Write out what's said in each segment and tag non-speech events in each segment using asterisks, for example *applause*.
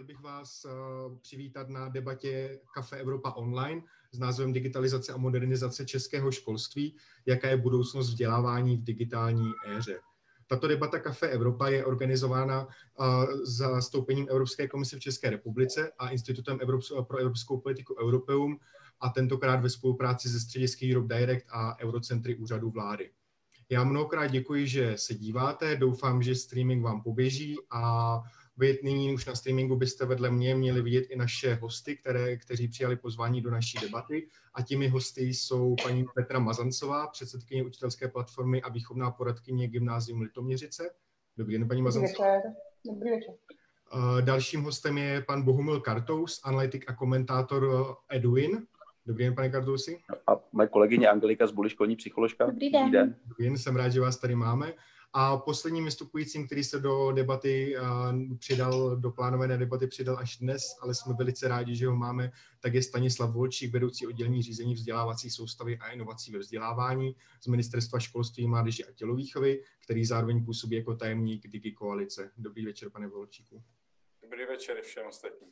chtěl bych vás přivítat na debatě Kafe Evropa Online s názvem Digitalizace a modernizace českého školství, jaká je budoucnost vzdělávání v digitální éře. Tato debata Kafe Evropa je organizována za stoupením Evropské komise v České republice a Institutem pro evropskou politiku Europeum a tentokrát ve spolupráci se středisky Europe Direct a Eurocentry úřadu vlády. Já mnohokrát děkuji, že se díváte, doufám, že streaming vám poběží a vy nyní už na streamingu byste vedle mě měli vidět i naše hosty, které, kteří přijali pozvání do naší debaty. A těmi hosty jsou paní Petra Mazancová, předsedkyně učitelské platformy a výchovná poradkyně Gymnázium Litoměřice. Dobrý den, paní Mazancová. Dobrý večer. Dobrý večer. Dalším hostem je pan Bohumil Kartous, analytik a komentátor Edwin. Dobrý den, pane Kartousi. A moje kolegyně Angelika z Buly, školní psycholožka. Dobrý den. Dobrý den. Dobrý den, jsem rád, že vás tady máme. A posledním vystupujícím, který se do debaty přidal, do plánované debaty přidal až dnes, ale jsme velice rádi, že ho máme, tak je Stanislav Volčík, vedoucí oddělení řízení vzdělávací soustavy a inovací ve vzdělávání z Ministerstva školství, mládeže a tělovýchovy, který zároveň působí jako tajemník Digi Koalice. Dobrý večer, pane Volčíku. Dobrý večer všem ostatním.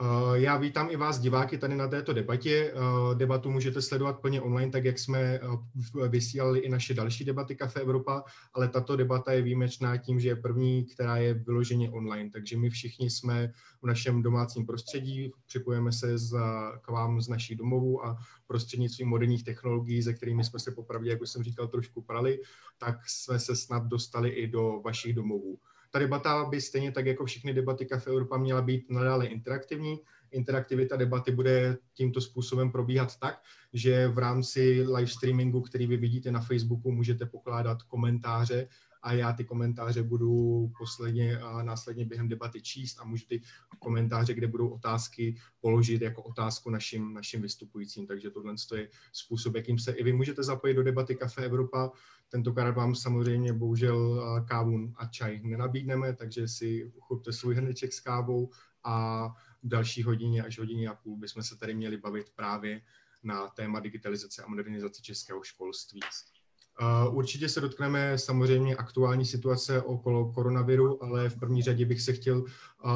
Eh, já vítám i vás, diváky, tady na této debatě. Eh, debatu můžete sledovat plně online, tak jak jsme eh, vysílali i naše další debaty Kafe Evropa, ale tato debata je výjimečná tím, že je první, která je vyloženě online. Takže my všichni jsme v našem domácím prostředí, připojeme se z, k vám z našich domovů a prostřednictvím moderních technologií, se kterými jsme se popravdě, jak už jsem říkal, trošku prali, tak jsme se snad dostali i do vašich domovů. Ta debata by stejně tak jako všechny debaty Café Europa měla být nadále interaktivní. Interaktivita debaty bude tímto způsobem probíhat tak, že v rámci live streamingu, který vy vidíte na Facebooku, můžete pokládat komentáře a já ty komentáře budu posledně a následně během debaty číst a můžu ty komentáře, kde budou otázky, položit jako otázku našim, našim vystupujícím. Takže tohle je způsob, jakým se i vy můžete zapojit do debaty Café Evropa. Tentokrát vám samozřejmě bohužel kávu a čaj nenabídneme, takže si uchopte svůj hrneček s kávou a v další hodině až hodině a půl bychom se tady měli bavit právě na téma digitalizace a modernizace českého školství. Určitě se dotkneme samozřejmě aktuální situace okolo koronaviru, ale v první řadě bych se chtěl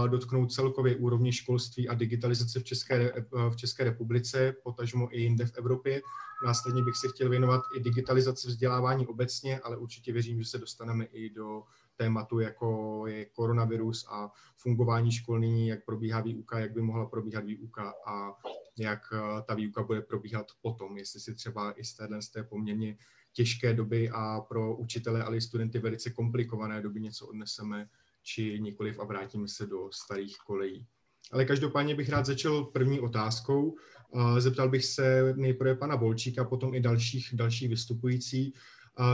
dotknout celkově úrovně školství a digitalizace v České, v České republice, potažmo i jinde v Evropě. Následně bych se chtěl věnovat i digitalizaci vzdělávání obecně, ale určitě věřím, že se dostaneme i do tématu, jako je koronavirus a fungování školní, jak probíhá výuka, jak by mohla probíhat výuka a jak ta výuka bude probíhat potom, jestli si třeba i z téhle z té poměrně těžké doby a pro učitele, ale i studenty velice komplikované doby něco odneseme, či nikoliv a vrátíme se do starých kolejí. Ale každopádně bych rád začal první otázkou. Zeptal bych se nejprve pana Volčíka, potom i dalších, dalších vystupující.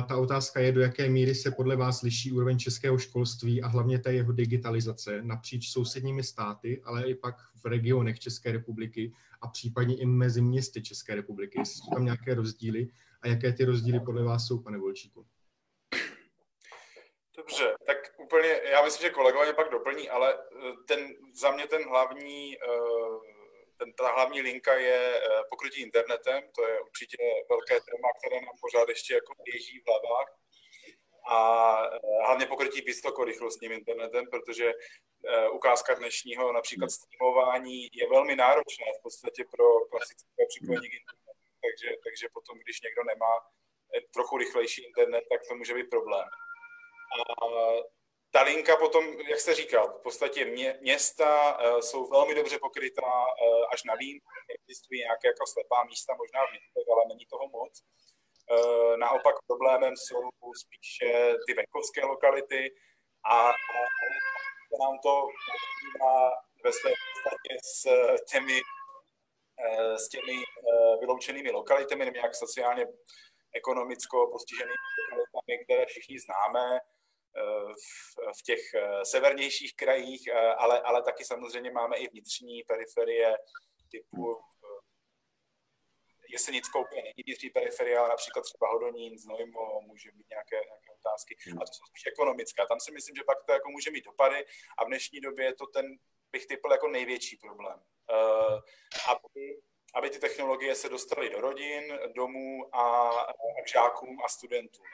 Ta otázka je, do jaké míry se podle vás liší úroveň českého školství a hlavně té jeho digitalizace napříč sousedními státy, ale i pak v regionech České republiky a případně i mezi městy České republiky. Jsou tam nějaké rozdíly a jaké ty rozdíly podle vás jsou, pane Volčíku? Dobře, tak úplně, já myslím, že kolegové pak doplní, ale eh, ten, za mě ten hlavní, eh, ten, ta hlavní linka je eh, pokrytí internetem, to je určitě velké téma, které nám pořád ještě jako běží v hlavách a hlavně pokrytí vysokorychlostním internetem, protože ukázka dnešního například streamování je velmi náročné v podstatě pro klasické připojení k internetu takže, takže potom, když někdo nemá eh, trochu rychlejší internet, tak to může být problém. A ta linka potom, jak jste říkal, v podstatě mě, města uh, jsou velmi dobře pokrytá uh, až na výjimku. Existují nějaké jako slepá místa, možná v městech, ale není toho moc. Uh, naopak problémem jsou spíše ty venkovské lokality a, a nám to ve své podstatě s těmi s těmi eh, vyloučenými lokalitami, nebo nějak sociálně ekonomicko postiženými lokalitami, které všichni známe eh, v, v těch severnějších krajích, ale, ale taky samozřejmě máme i vnitřní periferie typu Jesenickou úplně není vnitřní periferie, ale například třeba Hodonín, Znojmo, může být nějaké, nějaké otázky. A to jsou spíš ekonomické. Tam si myslím, že pak to jako může mít dopady a v dnešní době je to ten, bych typl jako největší problém. Uh, aby, aby ty technologie se dostaly do rodin, domů a, a k žákům a studentům.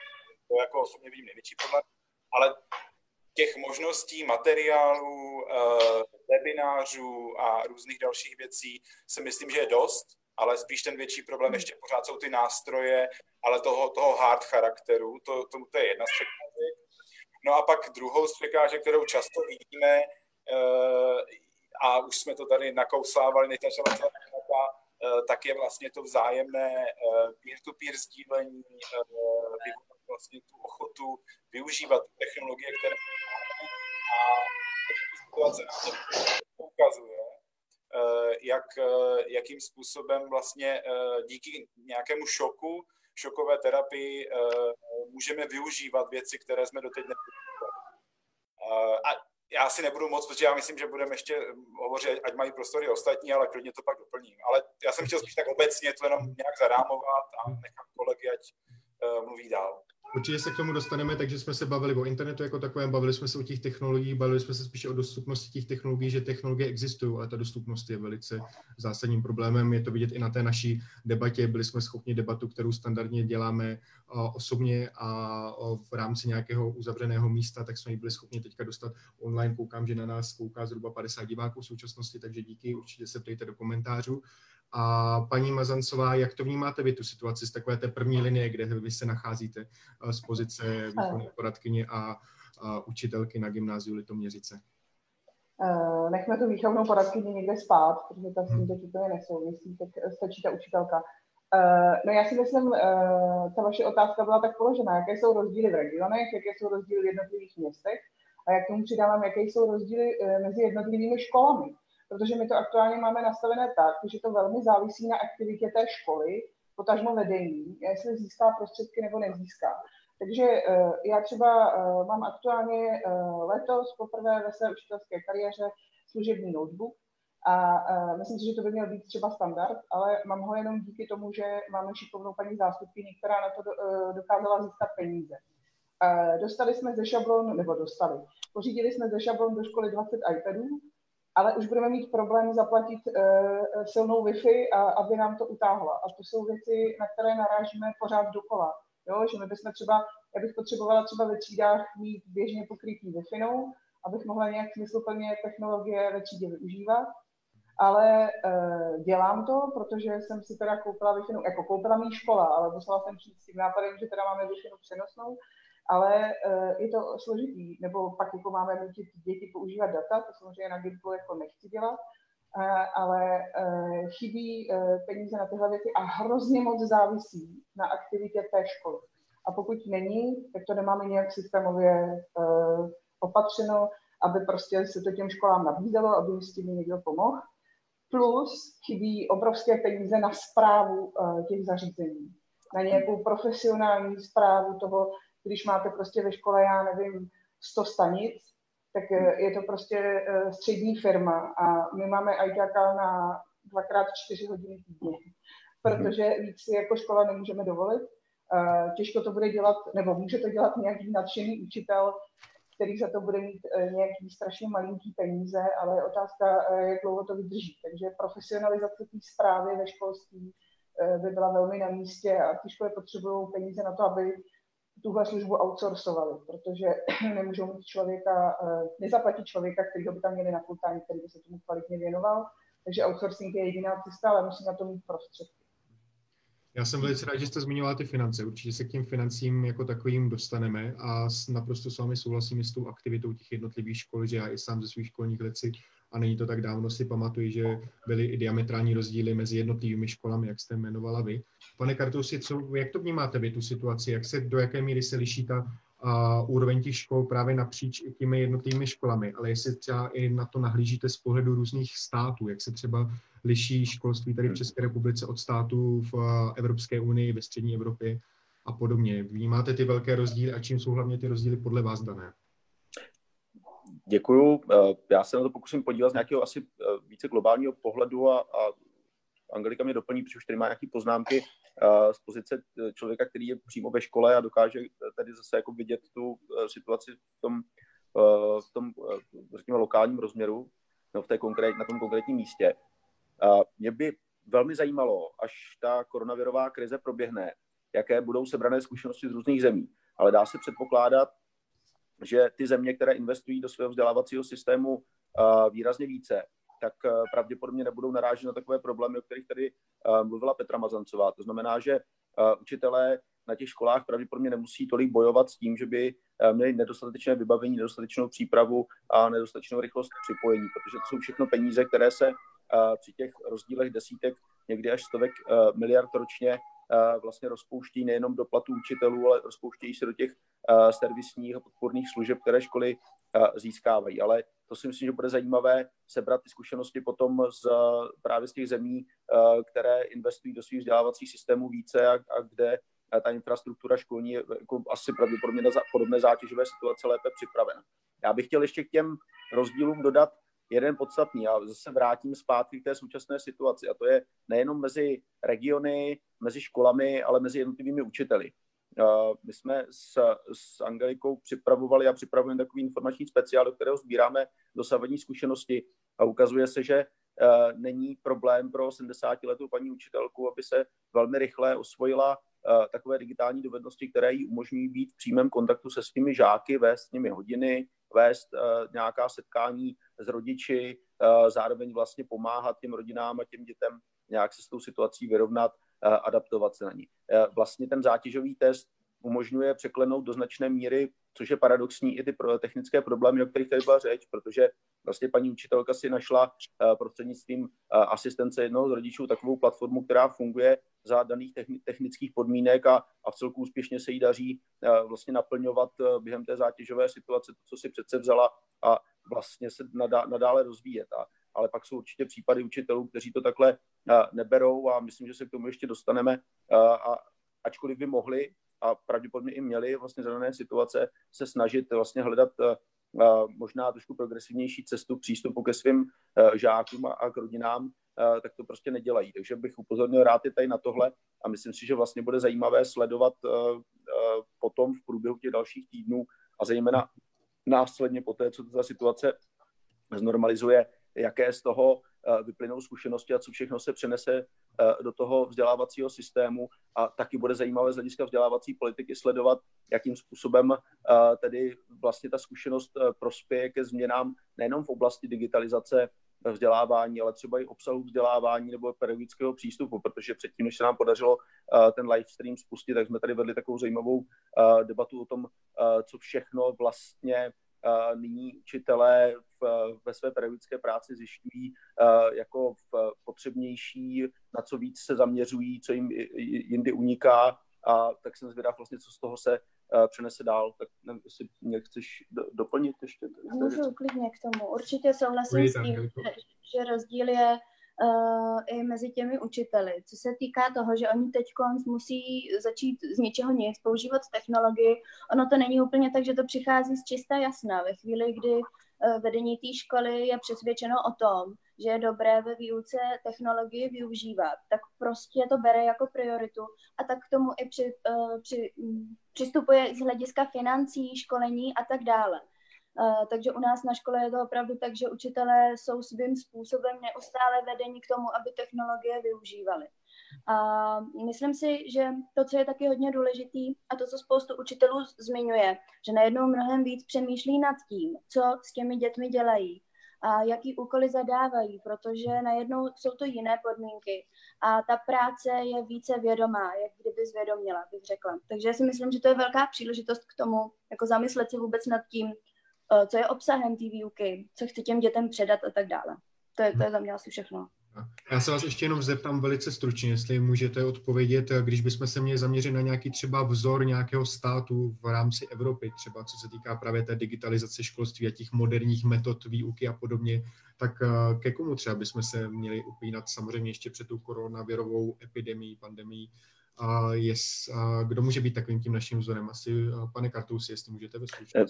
To jako osobně vidím největší problém, ale těch možností, materiálů, uh, webinářů a různých dalších věcí si myslím, že je dost, ale spíš ten větší problém ještě pořád jsou ty nástroje, ale toho, toho hard charakteru, to, to, to je jedna z překážek. No a pak druhou z překážek, kterou často vidíme, a už jsme to tady nakousávali, než začala celá Eh, tak je vlastně to vzájemné eh, peer-to-peer sdílení, eh, vlastně tu ochotu využívat technologie, které máme a situace nám ukazuje, jak, jakým způsobem vlastně díky nějakému šoku, šokové terapii můžeme využívat věci, které jsme doteď nevyužívali. A já si nebudu moc, protože já myslím, že budeme ještě hovořit, ať mají prostory ostatní, ale klidně to pak doplním. Ale já jsem chtěl spíš tak obecně to jenom nějak zarámovat a nechám kolegy, ať uh, mluví dál. Určitě se k tomu dostaneme, takže jsme se bavili o internetu jako takovém, bavili jsme se o těch technologiích, bavili jsme se spíše o dostupnosti těch technologií, že technologie existují, ale ta dostupnost je velice zásadním problémem. Je to vidět i na té naší debatě. Byli jsme schopni debatu, kterou standardně děláme osobně a v rámci nějakého uzavřeného místa, tak jsme ji byli schopni teďka dostat online. Koukám, že na nás kouká zhruba 50 diváků v současnosti, takže díky, určitě se ptejte do komentářů. A paní Mazancová, jak to vnímáte vy tu situaci z takové té první linie, kde vy se nacházíte eh, z pozice výkonné poradkyně a, a učitelky na gymnáziu Litoměřice? Uh, nechme tu výchovnou poradkyni někde spát, protože ta s tím hmm. teď úplně nesouvisí, tak stačí ta učitelka. No já si myslím, ta vaše otázka byla tak položená, jaké jsou rozdíly v regionech, jaké jsou rozdíly v jednotlivých městech a jak tomu přidávám, jaké jsou rozdíly mezi jednotlivými školami protože my to aktuálně máme nastavené tak, že to velmi závisí na aktivitě té školy, potažmo vedení, jestli získá prostředky nebo nezíská. Takže uh, já třeba uh, mám aktuálně uh, letos poprvé ve své učitelské kariéře služební notebook a myslím si, že to by měl být třeba standard, ale mám ho jenom díky tomu, že máme šikovnou paní zástupkyni, která na to do, dokázala získat peníze. Dostali jsme ze šablon, nebo dostali, pořídili jsme ze šablon do školy 20 iPadů, ale už budeme mít problém zaplatit uh, silnou Wi-Fi, a, aby nám to utáhla. A to jsou věci, na které narážíme pořád dokola. Jo? Že my bychom třeba, já bych potřebovala třeba ve třídách mít běžně pokrytý Wi-Fi, abych mohla nějak smysluplně technologie ve třídě využívat. Ale uh, dělám to, protože jsem si teda koupila Wi-Fi, jako koupila mý škola, ale musela jsem přijít s tím nápadem, že teda máme Wi-Fi přenosnou ale uh, je to složitý, nebo pak jako máme nutit děti používat data, to samozřejmě na Gimplu jako nechci dělat, uh, ale uh, chybí peníze na tyhle věci a hrozně moc závisí na aktivitě té školy. A pokud není, tak to nemáme nějak systémově opatřeno, aby prostě se to těm školám nabízelo, aby s tím někdo pomohl. Plus chybí obrovské peníze na zprávu těch zařízení, na nějakou profesionální zprávu toho, když máte prostě ve škole, já nevím, 100 stanic, tak eh, je to prostě eh, střední firma a my máme ITáka na dvakrát čtyři hodiny týdně, protože víc si jako škola nemůžeme dovolit. Eh, těžko to bude dělat, nebo může to dělat nějaký nadšený učitel, který za to bude mít nějaký strašně malinký peníze, ale je otázka, jak dlouho to vydrží. Takže profesionalizace té zprávy ve školství by byla velmi na místě a ty školy potřebují peníze na to, aby tuhle službu outsourcovali, protože *clears throat* nemůžou mít člověka, eh, nezaplatí člověka, který by tam měli na time, který by se tomu kvalitně věnoval. Takže outsourcing je jediná cesta, ale musí na to mít prostředky. Já jsem velice rád, že jste zmiňovala ty finance. Určitě se k těm financím jako takovým dostaneme a naprosto s vámi souhlasím s tou aktivitou těch jednotlivých škol, že já i sám ze svých školních let si a není to tak dávno, si pamatuju, že byly i diametrální rozdíly mezi jednotlivými školami, jak jste jmenovala vy. Pane Kartusi, co, jak to vnímáte vy, tu situaci? Jak se, do jaké míry se liší ta uh, úroveň těch škol právě napříč těmi jednotlivými školami, ale jestli třeba i na to nahlížíte z pohledu různých států, jak se třeba liší školství tady v České republice od států v Evropské unii, ve střední Evropě a podobně. Vnímáte ty velké rozdíly a čím jsou hlavně ty rozdíly podle vás dané? Děkuju. Eh, já se na to pokusím podívat z nějakého asi eh, více globálního pohledu a, a Angelika mě doplní, protože už tady má nějaké poznámky eh, z pozice člověka, který je přímo ve škole a dokáže tady zase jako vidět tu situaci v tom, v tom řekněme, lokálním rozměru, no v té konkrét, na tom konkrétním místě. Mě by velmi zajímalo, až ta koronavirová krize proběhne, jaké budou sebrané zkušenosti z různých zemí. Ale dá se předpokládat, že ty země, které investují do svého vzdělávacího systému výrazně více, tak pravděpodobně nebudou narážet na takové problémy, o kterých tady mluvila Petra Mazancová. To znamená, že učitelé na těch školách pravděpodobně nemusí tolik bojovat s tím, že by měli nedostatečné vybavení, nedostatečnou přípravu a nedostatečnou rychlost připojení, protože to jsou všechno peníze, které se při těch rozdílech desítek, někdy až stovek miliard ročně vlastně rozpouští nejenom do platů učitelů, ale rozpouštějí se do těch servisních a podporných služeb, které školy získávají. Ale to si myslím, že bude zajímavé sebrat ty zkušenosti potom z, právě z těch zemí, které investují do svých vzdělávacích systémů více a, a kde ta infrastruktura školní je jako asi pravděpodobně na podobné zátěžové situace lépe připravena. Já bych chtěl ještě k těm rozdílům dodat jeden podstatný. Já zase vrátím zpátky k té současné situaci a to je nejenom mezi regiony, mezi školami, ale mezi jednotlivými učiteli. My jsme s, s Angelikou připravovali a připravujeme takový informační speciál, do kterého sbíráme dosavadní zkušenosti a ukazuje se, že není problém pro 70-letou paní učitelku, aby se velmi rychle osvojila takové digitální dovednosti, které jí umožňují být v přímém kontaktu se svými žáky, vést s nimi hodiny, vést nějaká setkání s rodiči, zároveň vlastně pomáhat těm rodinám a těm dětem nějak se s tou situací vyrovnat, adaptovat se na ní. Vlastně ten zátěžový test umožňuje překlenout do značné míry, což je paradoxní, i ty technické problémy, o kterých tady byla řeč, protože vlastně paní učitelka si našla prostřednictvím asistence jednoho z rodičů takovou platformu, která funguje za daných technických podmínek a, a v celku úspěšně se jí daří vlastně naplňovat během té zátěžové situace to, co si přece vzala a vlastně se nadále rozvíjet. A, ale pak jsou určitě případy učitelů, kteří to takhle neberou a myslím, že se k tomu ještě dostaneme. A ačkoliv by mohli a pravděpodobně i měli vlastně za dané situace se snažit vlastně hledat možná trošku progresivnější cestu přístupu ke svým žákům a k rodinám, tak to prostě nedělají. Takže bych upozornil rád i tady na tohle a myslím si, že vlastně bude zajímavé sledovat potom v průběhu těch dalších týdnů a zejména následně po té, co ta situace znormalizuje, jaké z toho eh, vyplynou zkušenosti a co všechno se přenese eh, do toho vzdělávacího systému a taky bude zajímavé z hlediska vzdělávací politiky sledovat, jakým způsobem eh, tedy vlastně ta zkušenost prospěje ke změnám nejenom v oblasti digitalizace vzdělávání, ale třeba i obsahu vzdělávání nebo pedagogického přístupu, protože předtím, než se nám podařilo ten live stream spustit, tak jsme tady vedli takovou zajímavou debatu o tom, co všechno vlastně nyní učitelé ve své pedagogické práci zjišťují jako v potřebnější, na co víc se zaměřují, co jim jindy uniká a tak jsem zvědav vlastně, co z toho se přenese dál. Tak nevím, jestli mě chceš doplnit ještě. Můžu klidně k tomu. Určitě souhlasím s tím, že rozdíl je uh, i mezi těmi učiteli. Co se týká toho, že oni teď musí začít z ničeho nic používat technologii, ono to není úplně tak, že to přichází z čista jasna. Ve chvíli, kdy uh, vedení té školy je přesvědčeno o tom, že je dobré ve výuce technologii využívat, tak prostě to bere jako prioritu a tak k tomu i při, uh, při, um, přistupuje z hlediska financí, školení a tak dále. Uh, takže u nás na škole je to opravdu tak, že učitelé jsou svým způsobem neustále vedení k tomu, aby technologie využívali. A myslím si, že to, co je taky hodně důležitý a to, co spoustu učitelů zmiňuje, že najednou mnohem víc přemýšlí nad tím, co s těmi dětmi dělají a jaký úkoly zadávají, protože najednou jsou to jiné podmínky a ta práce je více vědomá, jak kdyby zvědomila, bych řekla. Takže já si myslím, že to je velká příležitost k tomu, jako zamyslet se vůbec nad tím, Eh, co je obsahem té výuky, co chci těm dětem předat a tak dále. To je, to je za mě asi všechno. Já se vás ještě jenom zeptám velice stručně, jestli můžete odpovědět, eh, když bychom se měli zaměřit na nějaký třeba vzor nějakého státu v rámci Evropy, třeba co se týká právě té digitalizace školství a těch moderních metod výuky a podobně, tak eh, ke komu třeba bychom se měli upínat samozřejmě ještě před tou koronavirovou epidemii, pandemii, a yes, a kdo může být takovým tím naším vzorem? Asi, pane Kartousi, jestli můžete ve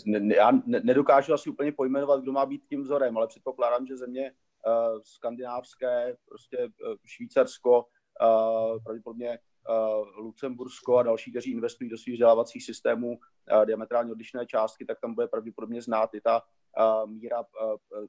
ne, Já nedokážu asi úplně pojmenovat, kdo má být tím vzorem, ale předpokládám, že země uh, skandinávské, prostě uh, Švýcarsko, pravděpodobně Lucembursko a další, kteří investují do svých vzdělávacích systémů diametrálně odlišné částky, tak tam bude pravděpodobně znát i ta míra,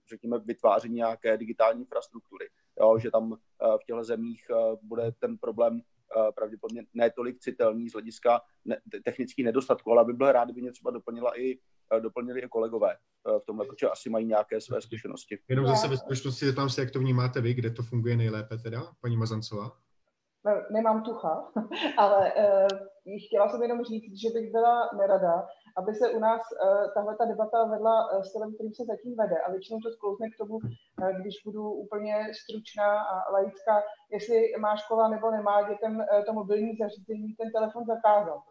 řekněme, vytváření nějaké digitální infrastruktury. Jo, že tam v těchto zemích bude ten problém Eh, pravděpodobně ne tolik citelný z hlediska ne, technických nedostatků, ale aby byl rád, kdyby mě třeba doplnila i doplnili i kolegové v tomhle, protože asi mají nějaké své zkušenosti. Jenom zase ve skutečnosti zeptám se, jak to vnímáte vy, kde to funguje nejlépe teda, paní Mazancová? Nemám tucha, *laughs* ale uh, chtěla jsem jenom říct, že bych byla nerada, aby se u nás uh, tahle ta debata vedla uh, stylem, kterým se zatím vede. A většinou to sklouzne k tomu, uh, když budu úplně stručná a laická, jestli má škola nebo nemá dětem uh, to mobilní zařízení ten telefon zakázat.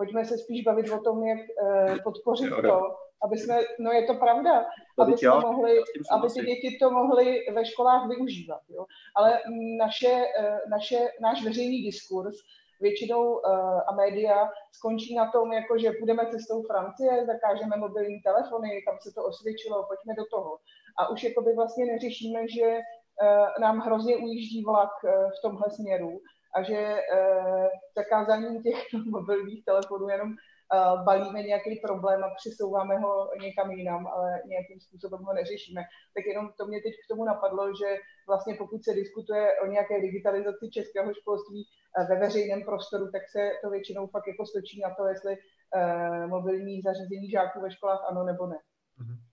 Pojďme se spíš bavit o tom, jak uh, podpořit to, aby jsme, no je to pravda, aby, jsme mohli, aby ty děti to mohly ve školách využívat. Jo? Ale naše, naše, náš veřejný diskurs většinou uh, a média skončí na tom, jako že půjdeme cestou Francie, zakážeme mobilní telefony, tam se to osvědčilo, pojďme do toho. A už jakoby vlastně neřešíme, že nám hrozně ujíždí vlak v tomhle směru a že uh, zakázáním těch *laughs* mobilních telefonů jenom uh, balíme nějaký problém a přesouváme ho někam jinam, ale nějakým způsobem ho neřešíme. Tak jenom to mě teď k tomu napadlo, že vlastně pokud se diskutuje o nějaké digitalizaci českého školství uh, ve veřejném prostoru, tak se to většinou fakt jako stočí na to, jestli mobilní zařízení žáků ve školách ano nebo ne. Mhm.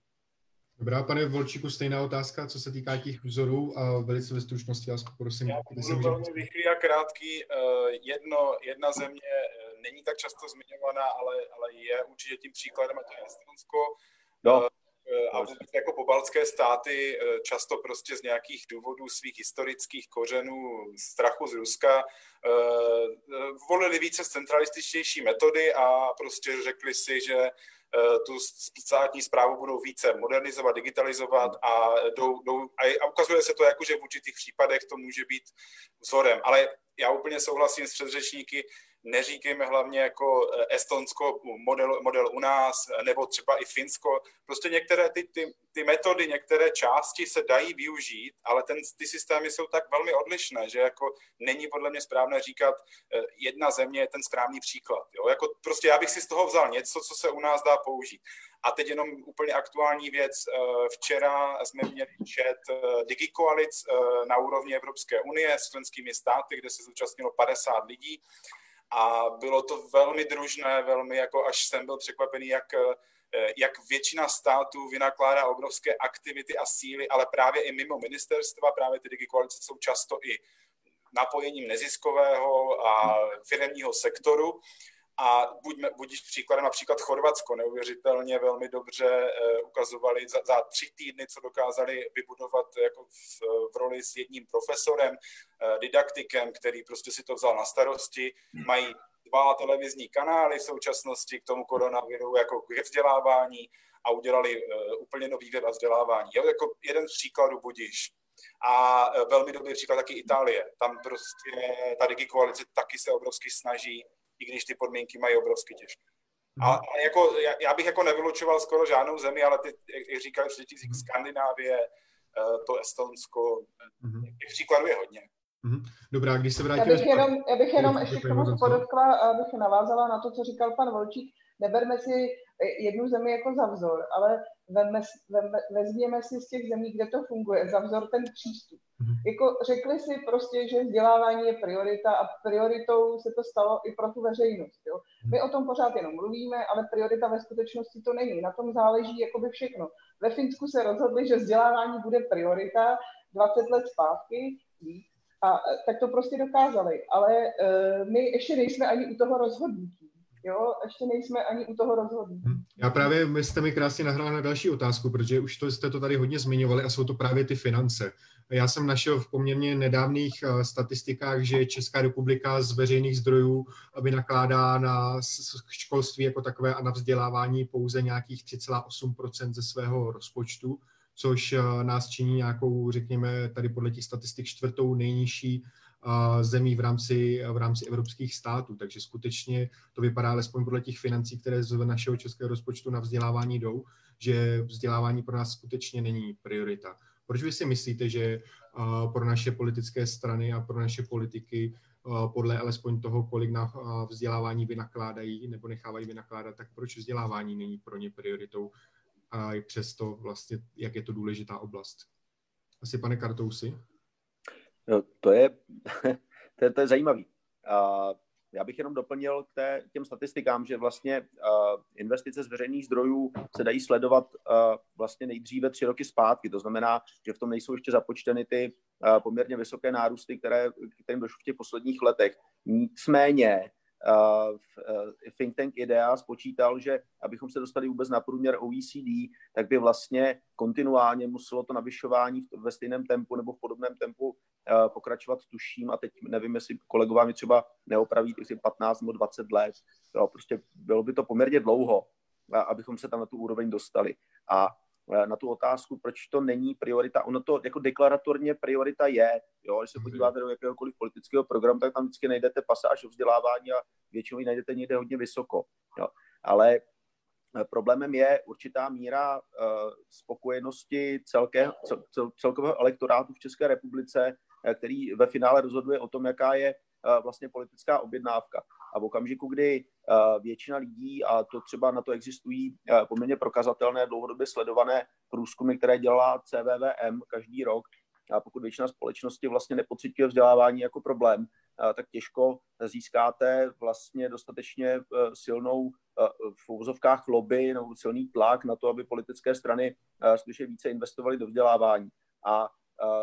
Dobrá, pane Volčíku, stejná otázka, co se týká těch vzorů a velice ve stručnosti vás poprosím. Já budu velmi rychlý a krátký. Jedno, jedna země není tak často zmiňovaná, ale, ale je určitě tím příkladem, a to je Estonsko. No. Eh, a jako pobaltské státy eh, často prostě z nějakých důvodů svých historických kořenů strachu z Ruska eh, volili více centralističtější metody a prostě řekli si, že tu státní zprávu budou více modernizovat, digitalizovat a, jdou, jdou, a ukazuje se to jako, že v určitých případech to může být vzorem. Ale já úplně souhlasím s předřečníky, neříkejme hlavně jako eh, Estonsko, model, model u nás, nebo třeba i Finsko. Prostě některé ty, ty, ty metody, některé části se dají využít, ale ten, ty systémy jsou tak velmi odlišné, že jako není podle mě správné říkat, eh, jedna země je ten správný příklad. Jo? Jako prostě já bych si z toho vzal něco, co se u nás dá použít. A teď jenom úplně aktuální věc. Eh, včera jsme měli chat DigiKoalic na úrovni Evropské unie s členskými státy, kde se zúčastnilo 50 lidí a bylo to velmi družné, velmi jako až jsem byl překvapený, jak, eh, jak většina států vynakládá obrovské aktivity a síly, ale právě i mimo ministerstva, právě ty digikoalice jsou často i napojením neziskového a firmního sektoru a buďme, budiš příkladem například Chorvatsko, neuvěřitelně velmi dobře uh, ukazovali za, za tři týdny, co dokázali vybudovat jako v, v roli s jedním profesorem, uh, didaktikem, který prostě si to vzal na starosti. Mají dva televizní kanály v současnosti k tomu koronaviru jako k vzdělávání a udělali úplně nový web a vzdělávání. Jo, jako jeden z příkladů budíš. A velmi dobrý příklad taky Itálie. Tam prostě ta digikoalice taky se obrovsky snaží i když ty podmínky mají obrovsky těžké. A, mhm. a jako, já, já, bych jako nevylučoval skoro žádnou zemi, ale ty, jak říkali předtím, mhm. Skandinávie, eh, to Estonsko, mm-hmm. těch příkladů je hodně. Mm-hmm. Dobrá, když se vrátíme... Já bych jenom, já bych jenom ještě k tomu podotkla, abych navázala na to, co říkal pan Volčík. Neberme si jednu zemi jako za vzor, ale vezme, vezměme si z těch zemí, kde to funguje, za vzor ten přístup. Mm-hmm. Jako řekli si prostě, že vzdělávání je priorita a prioritou se to stalo i pro tu veřejnost. Jo. Mhm. My o tom pořád jenom mluvíme, ale priorita ve skutečnosti to není. Na tom záleží jakoby všechno. Ve Finsku se rozhodli, že vzdělávání bude priorita 20 let zpátky a tak to prostě dokázali. Ale uh, my ještě nejsme ani u toho rozhodnutí. Jo, ještě nejsme ani u toho rozhodnutí. Hm. Já právě, my jste mi krásně nahrál na další otázku, protože už to jste to tady hodně zmiňovali a jsou to právě ty finance. Já jsem našel v poměrně nedávných uh, statistikách, že Česká republika z veřejných zdrojů aby nakládá na školství jako takové a na vzdělávání pouze nějakých 3,8% ze svého rozpočtu, což uh, nás činí nějakou, řekněme, tady podle těch statistik čtvrtou nejnižší zemí v rámci, v rámci evropských států. Takže skutečně to vypadá alespoň podle těch financí, které z našeho českého rozpočtu na vzdělávání jdou, že vzdělávání pro nás skutečně není priorita. Proč vy si myslíte, že pro naše politické strany a pro naše politiky podle alespoň toho, kolik na vzdělávání vynakládají nebo nechávají vynakládat, tak proč vzdělávání není pro ně prioritou a i přesto vlastně, jak je to důležitá oblast? Asi pane Kartousi? No, to je, *laughs* to je, to je zajímavý. A já bych jenom doplnil k té, těm statistikám, že vlastně uh, investice z veřejných zdrojů se dají sledovat uh, vlastně nejdříve tři roky zpátky. To znamená, že v tom nejsou ještě započteny ty uh, poměrně vysoké nárůsty, které, kterým došlo v těch posledních letech. Nicméně uh, think tank IDEA spočítal, že abychom se dostali vůbec na průměr OECD, tak by vlastně kontinuálně muselo to navyšování ve stejném tempu nebo v podobném tempu uh, pokračovat, tuším, a teď nevím, jestli kolegové mi třeba neopraví, jestli 15 nebo 20 let. Jo, prostě bylo by to poměrně dlouho, abychom se tam na tu úroveň dostali. A Eh, na tu otázku, proč to není priorita. Ono to jako deklaratorně priorita je. Jo? Když se mhm. podíváte do jakéhokoliv politického programu, tak tam vždycky najdete pasáž o vzdělávání a většinou ji najdete někde hodně vysoko. Jo? Ale eh, problémem je určitá míra uh, spokojenosti celké, cel, cel, celkového elektorátu v České republice, který ve finále rozhoduje o tom, jaká je vlastně politická objednávka. A v okamžiku, kdy Eh, většina lidí, a to třeba na to existují eh, poměrně prokazatelné, dlouhodobě sledované průzkumy, které dělá CVVM každý rok, a pokud většina společnosti vlastně nepocituje vzdělávání jako problém, eh, tak těžko získáte vlastně dostatečně silnou v úvozovkách lobby nebo silný tlak na to, aby politické strany skutečně více investovaly do vzdělávání. A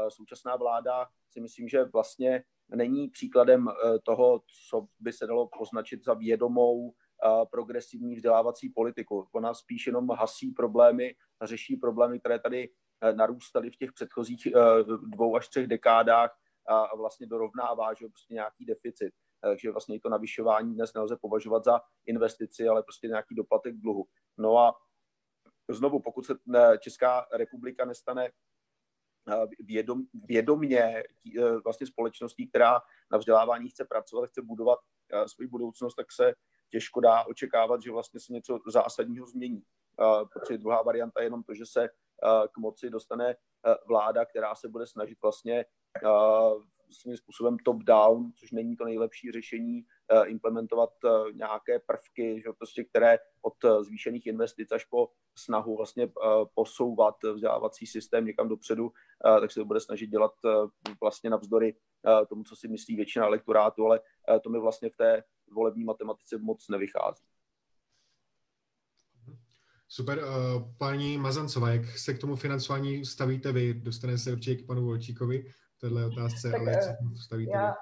současná vláda si myslím, že vlastně není příkladem eh, toho, co by se dalo označit za vědomou eh, progresivní vzdělávací politiku. Ona spíš jenom hasí problémy řeší problémy, které tady eh, narůstaly v těch předchozích dvou až třech dekádách a vlastně dorovnává že prostě nějaký deficit. Takže vlastně to navyšování dnes nelze považovat za investici, ale prostě nějaký doplatek dluhu. No a znovu, pokud se Česká republika nestane vědom, vědomně e, vlastně společností, která na vzdělávání chce pracovat, chce budovat e, svou budoucnost, tak se těžko dá očekávat, že vlastně se něco zásadního změní. Protože druhá varianta je jenom to, že se k moci dostane vláda, která se bude snažit vlastně svým způsobem top-down, což není to nejlepší řešení, eh, implementovat eh, nějaké prvky, že prostě, které od eh, zvýšených investic až po snahu vlastně posouvat vzdělávací systém někam dopředu, tak se to bude snažit dělat vlastně navzdory tomu, co si myslí většina elektorátu, ale to mi vlastně v té volební matematice moc nevychází. Super. Paní Mazancová, jak se k tomu financování stavíte vy? Dostane se určitě k panu Volčíkovi téhle otázce, tak, ale jak se stavíte já,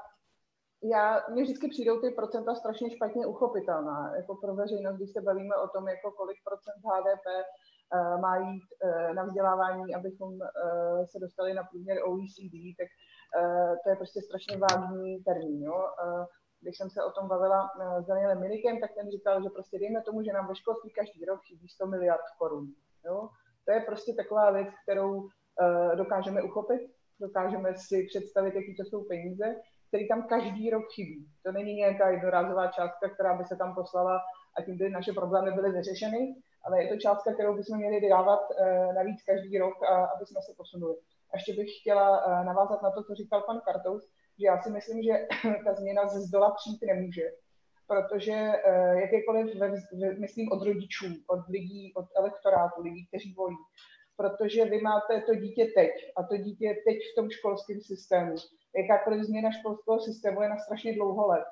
já, mně vždycky přijdou ty procenta strašně špatně uchopitelná. Jako pro veřejnost, když se bavíme o tom, jako kolik procent HDP uh, má jít uh, na vzdělávání, abychom uh, se dostali na průměr OECD, tak uh, to je prostě strašně vážný termín. Jo? Uh, když jsem se o tom bavila s Danielem Minikem, tak ten říkal, že prostě dejme tomu, že nám ve školství každý rok chybí 100 miliard korun. Jo? To je prostě taková věc, kterou uh, dokážeme uchopit dokážeme si představit, jaký to jsou peníze, které tam každý rok chybí. To není nějaká jednorázová částka, která by se tam poslala a tím by naše problémy byly vyřešeny, ale je to částka, kterou bychom měli dávat uh, navíc každý rok, aby jsme se posunuli. A ještě bych chtěla uh, navázat na to, co říkal pan Kartous, že já si myslím, že *clears throat* ta změna ze zdola přijít nemůže, protože uh, jakékoliv, myslím od rodičů, od lidí, od elektorátu, lidí, kteří volí, protože vy máte to dítě teď a to dítě je teď v tom školském systému. Jakákoliv změna školského systému je na strašně dlouho let.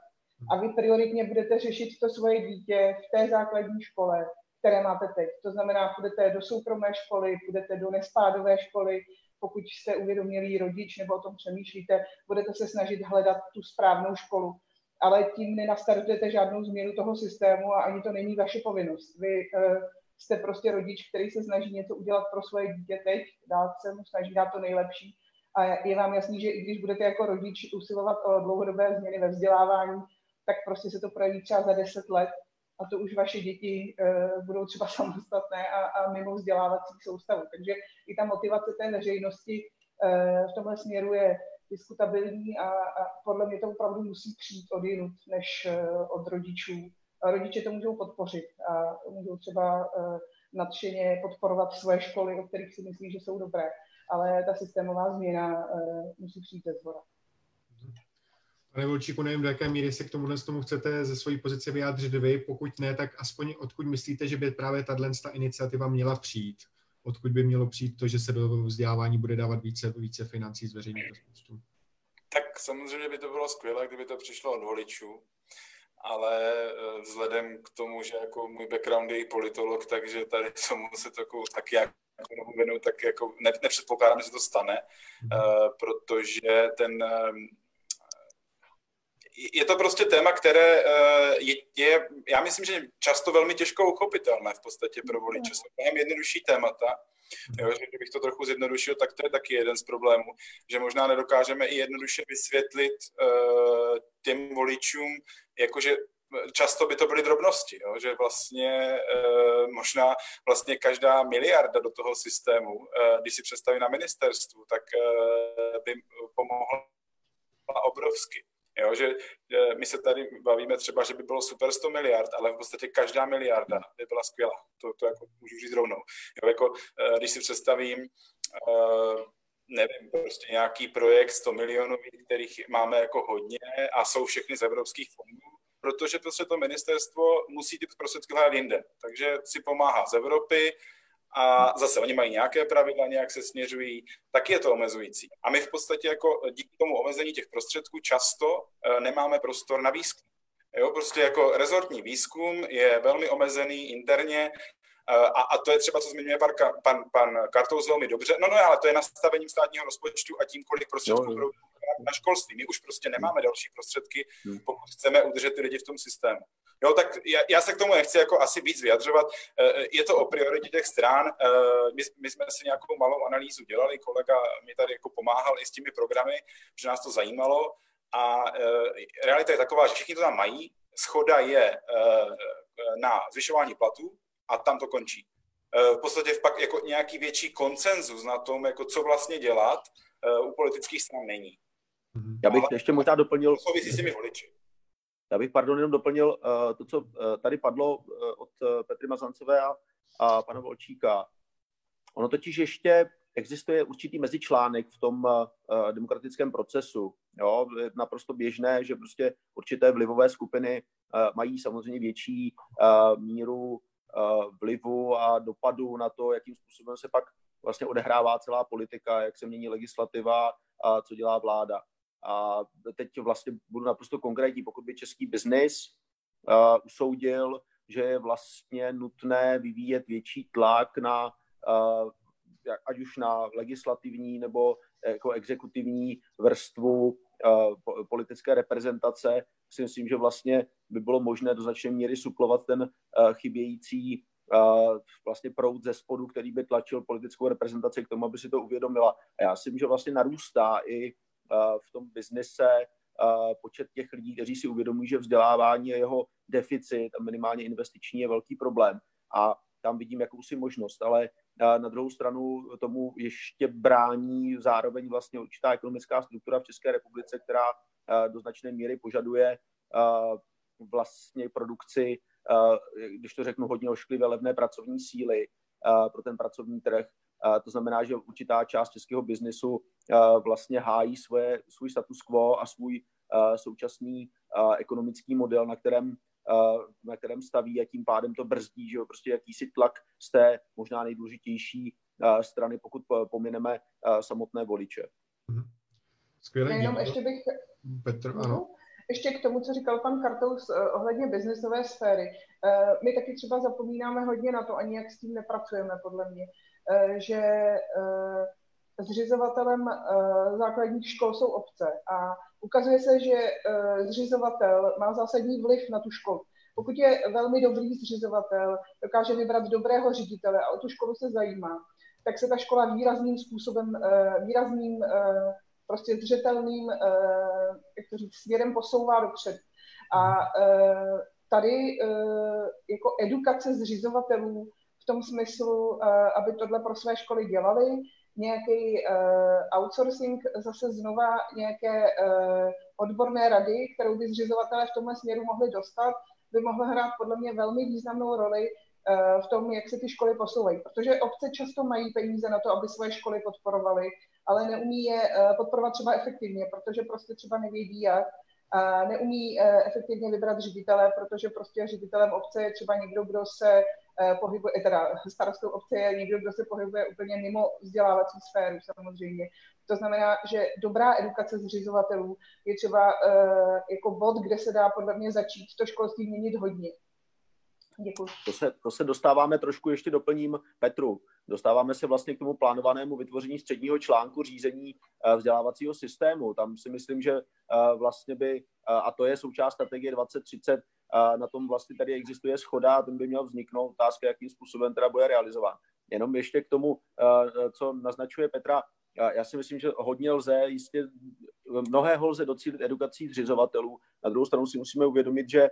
A vy prioritně budete řešit to svoje dítě v té základní škole, které máte teď. To znamená, půjdete do soukromé školy, půjdete do nespádové školy, pokud jste uvědomilý rodič nebo o tom přemýšlíte, budete se snažit hledat tu správnou školu. Ale tím nenastartujete žádnou změnu toho systému a ani to není vaše povinnost. Vy uh, jste prostě rodič, který se snaží něco udělat pro svoje dítě teď, dát se mu snaží dát to nejlepší. A je vám jasný, že i když budete jako rodič usilovat o dlouhodobé změny ve vzdělávání, tak prostě se to projeví třeba za 10 let a to už vaše děti uh, budou třeba *laughs* samostatné a, a mimo vzdělávací soustavu. Takže i ta motivace té veřejnosti uh, v tomhle směru je diskutabilní a, a podle mě to opravdu musí přijít od jinut, než uh, od rodičů rodiče to můžou podpořit a můžou třeba eh, nadšeně podporovat svoje školy, o kterých si myslí, že jsou dobré, ale ta systémová změna eh, musí přijít ze zhora. Pane Volčíku, nevím, do jaké míry se k tomu tomu chcete ze své pozice vyjádřit vy, pokud ne, tak aspoň odkud myslíte, že by právě tato iniciativa měla přijít? Odkud by mělo přijít to, že se do vzdělávání bude dávat více, více financí z veřejných rozpočtů? Tak samozřejmě by to bylo skvělé, kdyby to přišlo od voličů, ale vzhledem k tomu, že jako můj background je i politolog, takže tady *laughs* tomu se to jako, tak jak jako tak jako ne, nepředpokládám, že se to stane, uh, protože ten je to prostě téma, které eh, je, je, já myslím, že často velmi těžko uchopitelné v podstatě pro voliče. Jsou mnohem jednodušší témata, jo, že kdybych to trochu zjednodušil, tak to je taky jeden z problémů, že možná nedokážeme i jednoduše vysvětlit uh, těm voličům, jakože často by to byly drobnosti, jo? že vlastně uh, možná vlastně každá miliarda do toho systému, uh, když si představí na ministerstvu, tak uh, by pomohla obrovsky. Jo, že, my se tady bavíme třeba, že by bylo super 100 miliard, ale v podstatě každá miliarda by byla skvělá. To, to jako můžu říct rovnou. Jo, jako, když si představím, nevím, prostě nějaký projekt 100 milionů, kterých máme jako hodně a jsou všechny z evropských fondů, protože prostě to ministerstvo musí ty prostředky hledat jinde. Takže si pomáhá z Evropy, a zase oni mají nějaké pravidla, nějak se směřují, tak je to omezující. A my v podstatě jako díky tomu omezení těch prostředků často eh, nemáme prostor na výzkum. Jo, prostě jako rezortní výzkum je velmi omezený interně a, a to je třeba, co zmiňuje pan, pan, pan Kartous velmi dobře. No, no, ale to je nastavením státního rozpočtu a tím, kolik prostředků budou na školství. My už prostě nemáme další prostředky, hmm. pokud chceme udržet ty lidi v tom systému. Jo, tak já, já se k tomu nechci jako asi víc vyjadřovat. Eh, je to o prioritě těch stran. Eh, my, my jsme si nějakou malou analýzu dělali, kolega mi tady jako pomáhal i s těmi programy, že nás to zajímalo. A eh, realita je taková, že všichni to tam mají. Schoda je na zvyšování platů a tam to končí. V podstatě pak jako nějaký větší koncenzus na tom, jako co vlastně dělat, u politických stran není. Já bych Ale ještě možná doplnil... Souvisí s těmi voliči. Já bych, pardon, jenom doplnil uh, to, co uh, tady padlo uh, od Petry Mazancové a, a pana Volčíka. Ono totiž ještě existuje určitý mezičlánek v tom demokratickém procesu. Jo? Je naprosto běžné, že prostě určité vlivové skupiny mají samozřejmě větší míru vlivu a dopadu na to, jakým způsobem se pak vlastně odehrává celá politika, jak se mění legislativa a co dělá vláda. A teď vlastně budu naprosto konkrétní, pokud by český biznis uh, usoudil, že je vlastně nutné vyvíjet větší tlak na uh, ať už na legislativní nebo jako exekutivní vrstvu politické reprezentace, si myslím, že vlastně by bylo možné do značné míry suplovat ten chybějící vlastně proud ze spodu, který by tlačil politickou reprezentaci k tomu, aby si to uvědomila. A já si myslím, že vlastně narůstá i v tom biznise počet těch lidí, kteří si uvědomují, že vzdělávání je jeho deficit a minimálně investiční je velký problém. A tam vidím jakousi možnost, ale na druhou stranu tomu ještě brání zároveň vlastně určitá ekonomická struktura v České republice, která do značné míry požaduje vlastně produkci, když to řeknu hodně ošklivě, levné pracovní síly pro ten pracovní trh. To znamená, že určitá část českého biznesu vlastně hájí svoje, svůj status quo a svůj současný ekonomický model, na kterém, na kterém staví a tím pádem to brzdí, že jo, prostě jakýsi tlak z té možná nejdůležitější strany, pokud pomineme samotné voliče. Mhm. Skvělé. Jenom ještě bych... Petr, ano. Ještě k tomu, co říkal pan Kartous eh, ohledně biznesové sféry. Eh, my taky třeba zapomínáme hodně na to, ani jak s tím nepracujeme, podle mě. Eh, že eh, zřizovatelem eh, základních škol jsou obce a ukazuje se, že zřizovatel má zásadní vliv na tu školu. Pokud je velmi dobrý zřizovatel, dokáže vybrat dobrého ředitele a o tu školu se zajímá, tak se ta škola výrazným způsobem, výrazným prostě zřetelným, jak to říct, směrem posouvá dopředu. A tady jako edukace zřizovatelů v tom smyslu, eh, aby tohle pro své školy dělali, nějaký uh, outsourcing, zase znova nějaké uh, odborné rady, kterou by zřizovatelé v tomhle směru mohli dostat, by mohly hrát podle mě velmi významnou roli uh, v tom, jak se ty školy posouvají. Protože obce často mají peníze na to, aby svoje školy podporovaly, ale neumí je uh, podporovat třeba efektivně, protože prostě třeba nevědí jak neumí efektivně vybrat ředitele, protože prostě ředitelem obce je třeba někdo, kdo se pohybuje, teda starostou obce je někdo, kdo se pohybuje úplně mimo vzdělávací sféru samozřejmě. To znamená, že dobrá edukace zřizovatelů je třeba jako bod, kde se dá podle mě začít to školství měnit hodně. Děkuji. To se, to se dostáváme trošku, ještě doplním Petru. Dostáváme se vlastně k tomu plánovanému vytvoření středního článku řízení eh, vzdělávacího systému. Tam si myslím, že eh, vlastně by, eh, a to je součást strategie 2030, na tom vlastně tady existuje schoda a ten by měl vzniknout otázka, jakým způsobem teda bude realizován. Jenom ještě k tomu, co naznačuje Petra, já si myslím, že hodně lze, jistě mnohého lze docílit edukací zřizovatelů. Na druhou stranu si musíme uvědomit, že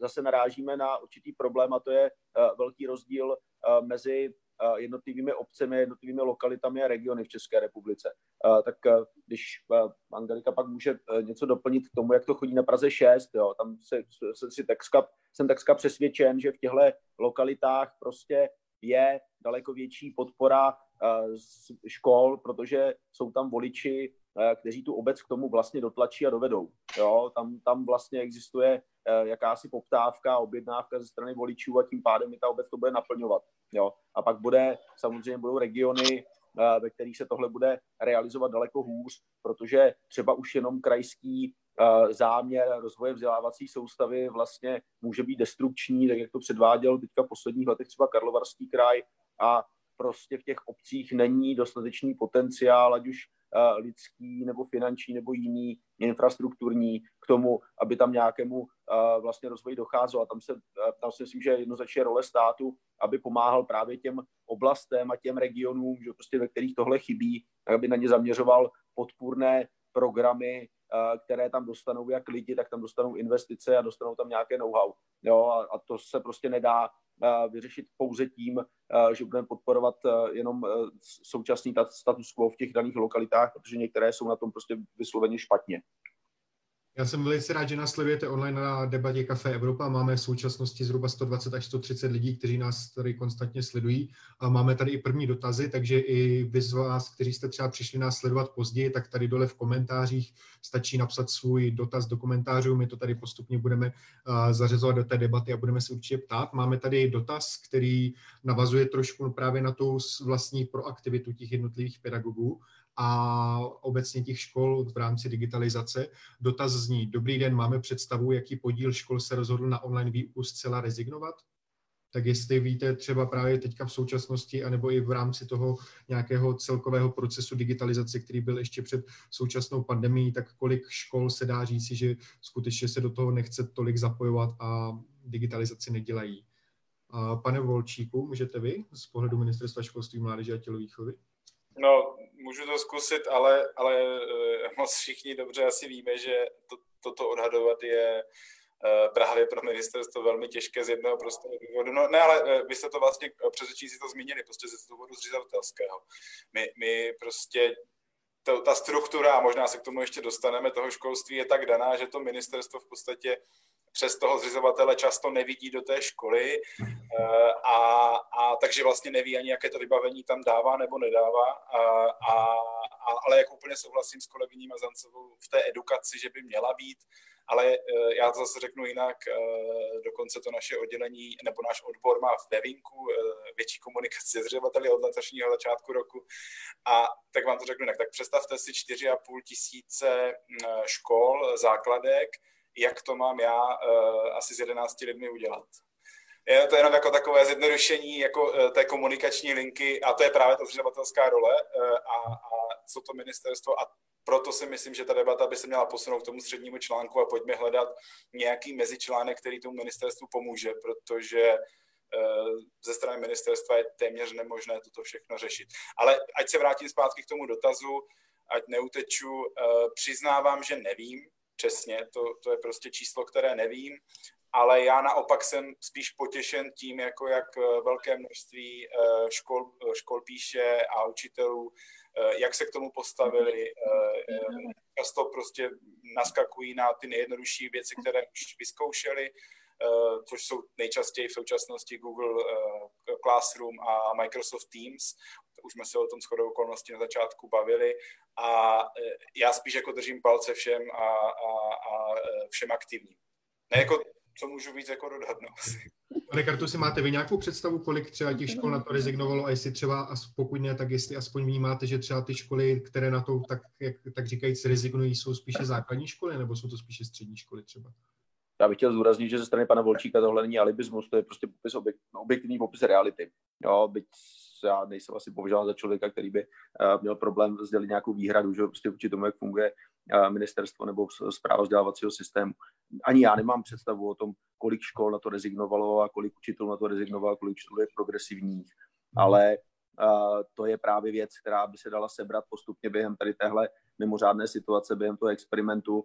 zase narážíme na určitý problém a to je velký rozdíl mezi jednotlivými obcemi, jednotlivými lokalitami a regiony v České republice. Tak když Angelika pak může něco doplnit k tomu, jak to chodí na Praze 6, jo, tam se, se, si takska, jsem takska přesvědčen, že v těchto lokalitách prostě je daleko větší podpora z škol, protože jsou tam voliči, kteří tu obec k tomu vlastně dotlačí a dovedou. Jo, tam, tam vlastně existuje jakási poptávka, objednávka ze strany voličů a tím pádem i ta obec to bude naplňovat. Jo. A pak bude, samozřejmě budou regiony, e, ve kterých se tohle bude realizovat daleko hůř, protože třeba už jenom krajský e, záměr rozvoje vzdělávací soustavy vlastně může být destrukční, tak jak to předváděl teďka v posledních letech třeba Karlovarský kraj a prostě v těch obcích není dostatečný potenciál, ať už lidský nebo finanční nebo jiný infrastrukturní k tomu, aby tam nějakému vlastně rozvoji docházelo. A tam, se, tam si myslím, že jednoznačně role státu, aby pomáhal právě těm oblastem a těm regionům, že prostě ve kterých tohle chybí, tak aby na ně zaměřoval podpůrné programy, které tam dostanou jak lidi, tak tam dostanou investice a dostanou tam nějaké know-how. Jo, a, a to se prostě nedá vyřešit pouze tím, že budeme podporovat jenom současný status quo v těch daných lokalitách, protože některé jsou na tom prostě vysloveně špatně. Já jsem velice rád, že nás sledujete online na debatě Café Evropa. Máme v současnosti zhruba 120 až 130 lidí, kteří nás tady konstantně sledují. A máme tady i první dotazy, takže i vy z vás, kteří jste třeba přišli nás sledovat později, tak tady dole v komentářích stačí napsat svůj dotaz do komentářů. My to tady postupně budeme zařazovat do té debaty a budeme se určitě ptát. Máme tady dotaz, který navazuje trošku právě na tu vlastní proaktivitu těch jednotlivých pedagogů a obecně těch škol v rámci digitalizace. Dotaz zní, dobrý den, máme představu, jaký podíl škol se rozhodl na online výuku zcela rezignovat? Tak jestli víte třeba právě teďka v současnosti, anebo i v rámci toho nějakého celkového procesu digitalizace, který byl ještě před současnou pandemí, tak kolik škol se dá říci, že skutečně se do toho nechce tolik zapojovat a digitalizaci nedělají. Pane Volčíku, můžete vy z pohledu Ministerstva školství, mládeže a tělovýchovy? No, můžu to zkusit, ale, ale eh, moc všichni dobře asi víme, že to, toto odhadovat je eh, právě pro ministerstvo velmi těžké z jednoho prostého důvodu. No ne, ale eh, vy jste to vlastně si to zmínili, prostě z důvodu zřizovatelského. My, my prostě to, ta struktura, a možná se k tomu ještě dostaneme, toho školství je tak daná, že to ministerstvo v podstatě přes toho zřizovatele často nevidí do té školy eh, a, a takže vlastně neví ani, jaké to vybavení tam dává nebo nedává. A, a, a, ale jak úplně souhlasím s kolegyní Mazancovou v té edukaci, že by měla být, ale eh, já to zase řeknu jinak, eh, dokonce to naše oddělení nebo náš odbor má ve vínku větší komunikaci s zřizovateli od letošního začátku roku. A tak vám to řeknu jinak. Tak představte si 4,5 tisíce škol, základek, jak to mám já uh, asi s 11 lidmi udělat. Je to jenom jako takové zjednodušení jako uh, té komunikační linky a to je právě ta zřizovatelská role uh, a, a co to ministerstvo a proto si myslím, že ta debata by se měla posunout k tomu střednímu článku a pojďme hledat nějaký mezičlánek, který tomu ministerstvu pomůže, protože ze strany ministerstva je téměř nemožné toto všechno řešit. Ale ať se vrátím zpátky k tomu dotazu, ať neuteču, přiznávám, že nevím, přesně, to, to je prostě číslo, které nevím, ale já naopak jsem spíš potěšen tím, jako jak eh, velké množství eh, škol, škol píše a učitelů, eh, jak se k tomu postavili. Často prostě naskakují na ty nejjednodušší věci, které už vyzkoušeli, což jsou nejčastěji v současnosti Google Classroom a Microsoft Teams. Už jsme se o tom shodou okolností na začátku bavili a já spíš jako držím palce všem a, a, a všem aktivním. Ne jako, co můžu víc jako dodat, no. *laughs* Pane Kartu, si máte vy nějakou představu, kolik třeba těch škol na to rezignovalo a jestli třeba, pokud ne, tak jestli aspoň vnímáte, že třeba ty školy, které na to, tak, jak, tak říkajíc, rezignují, jsou spíše základní školy, nebo jsou to spíše střední školy třeba? Já bych chtěl zdůraznit, že ze strany pana Volčíka tohle není alibismus, to je prostě popis objekt, objektivní popis reality. Jo, byť já nejsem asi považován za člověka, který by uh, měl problém sdělit nějakou výhradu, že prostě vůči tomu, jak funguje uh, ministerstvo nebo zpráva vzdělávacího systému. Ani já nemám představu o tom, kolik škol na to rezignovalo a kolik učitelů na to rezignovalo, kolik učitelů je progresivních, ale uh, to je právě věc, která by se dala sebrat postupně během tady téhle mimořádné situace, během toho experimentu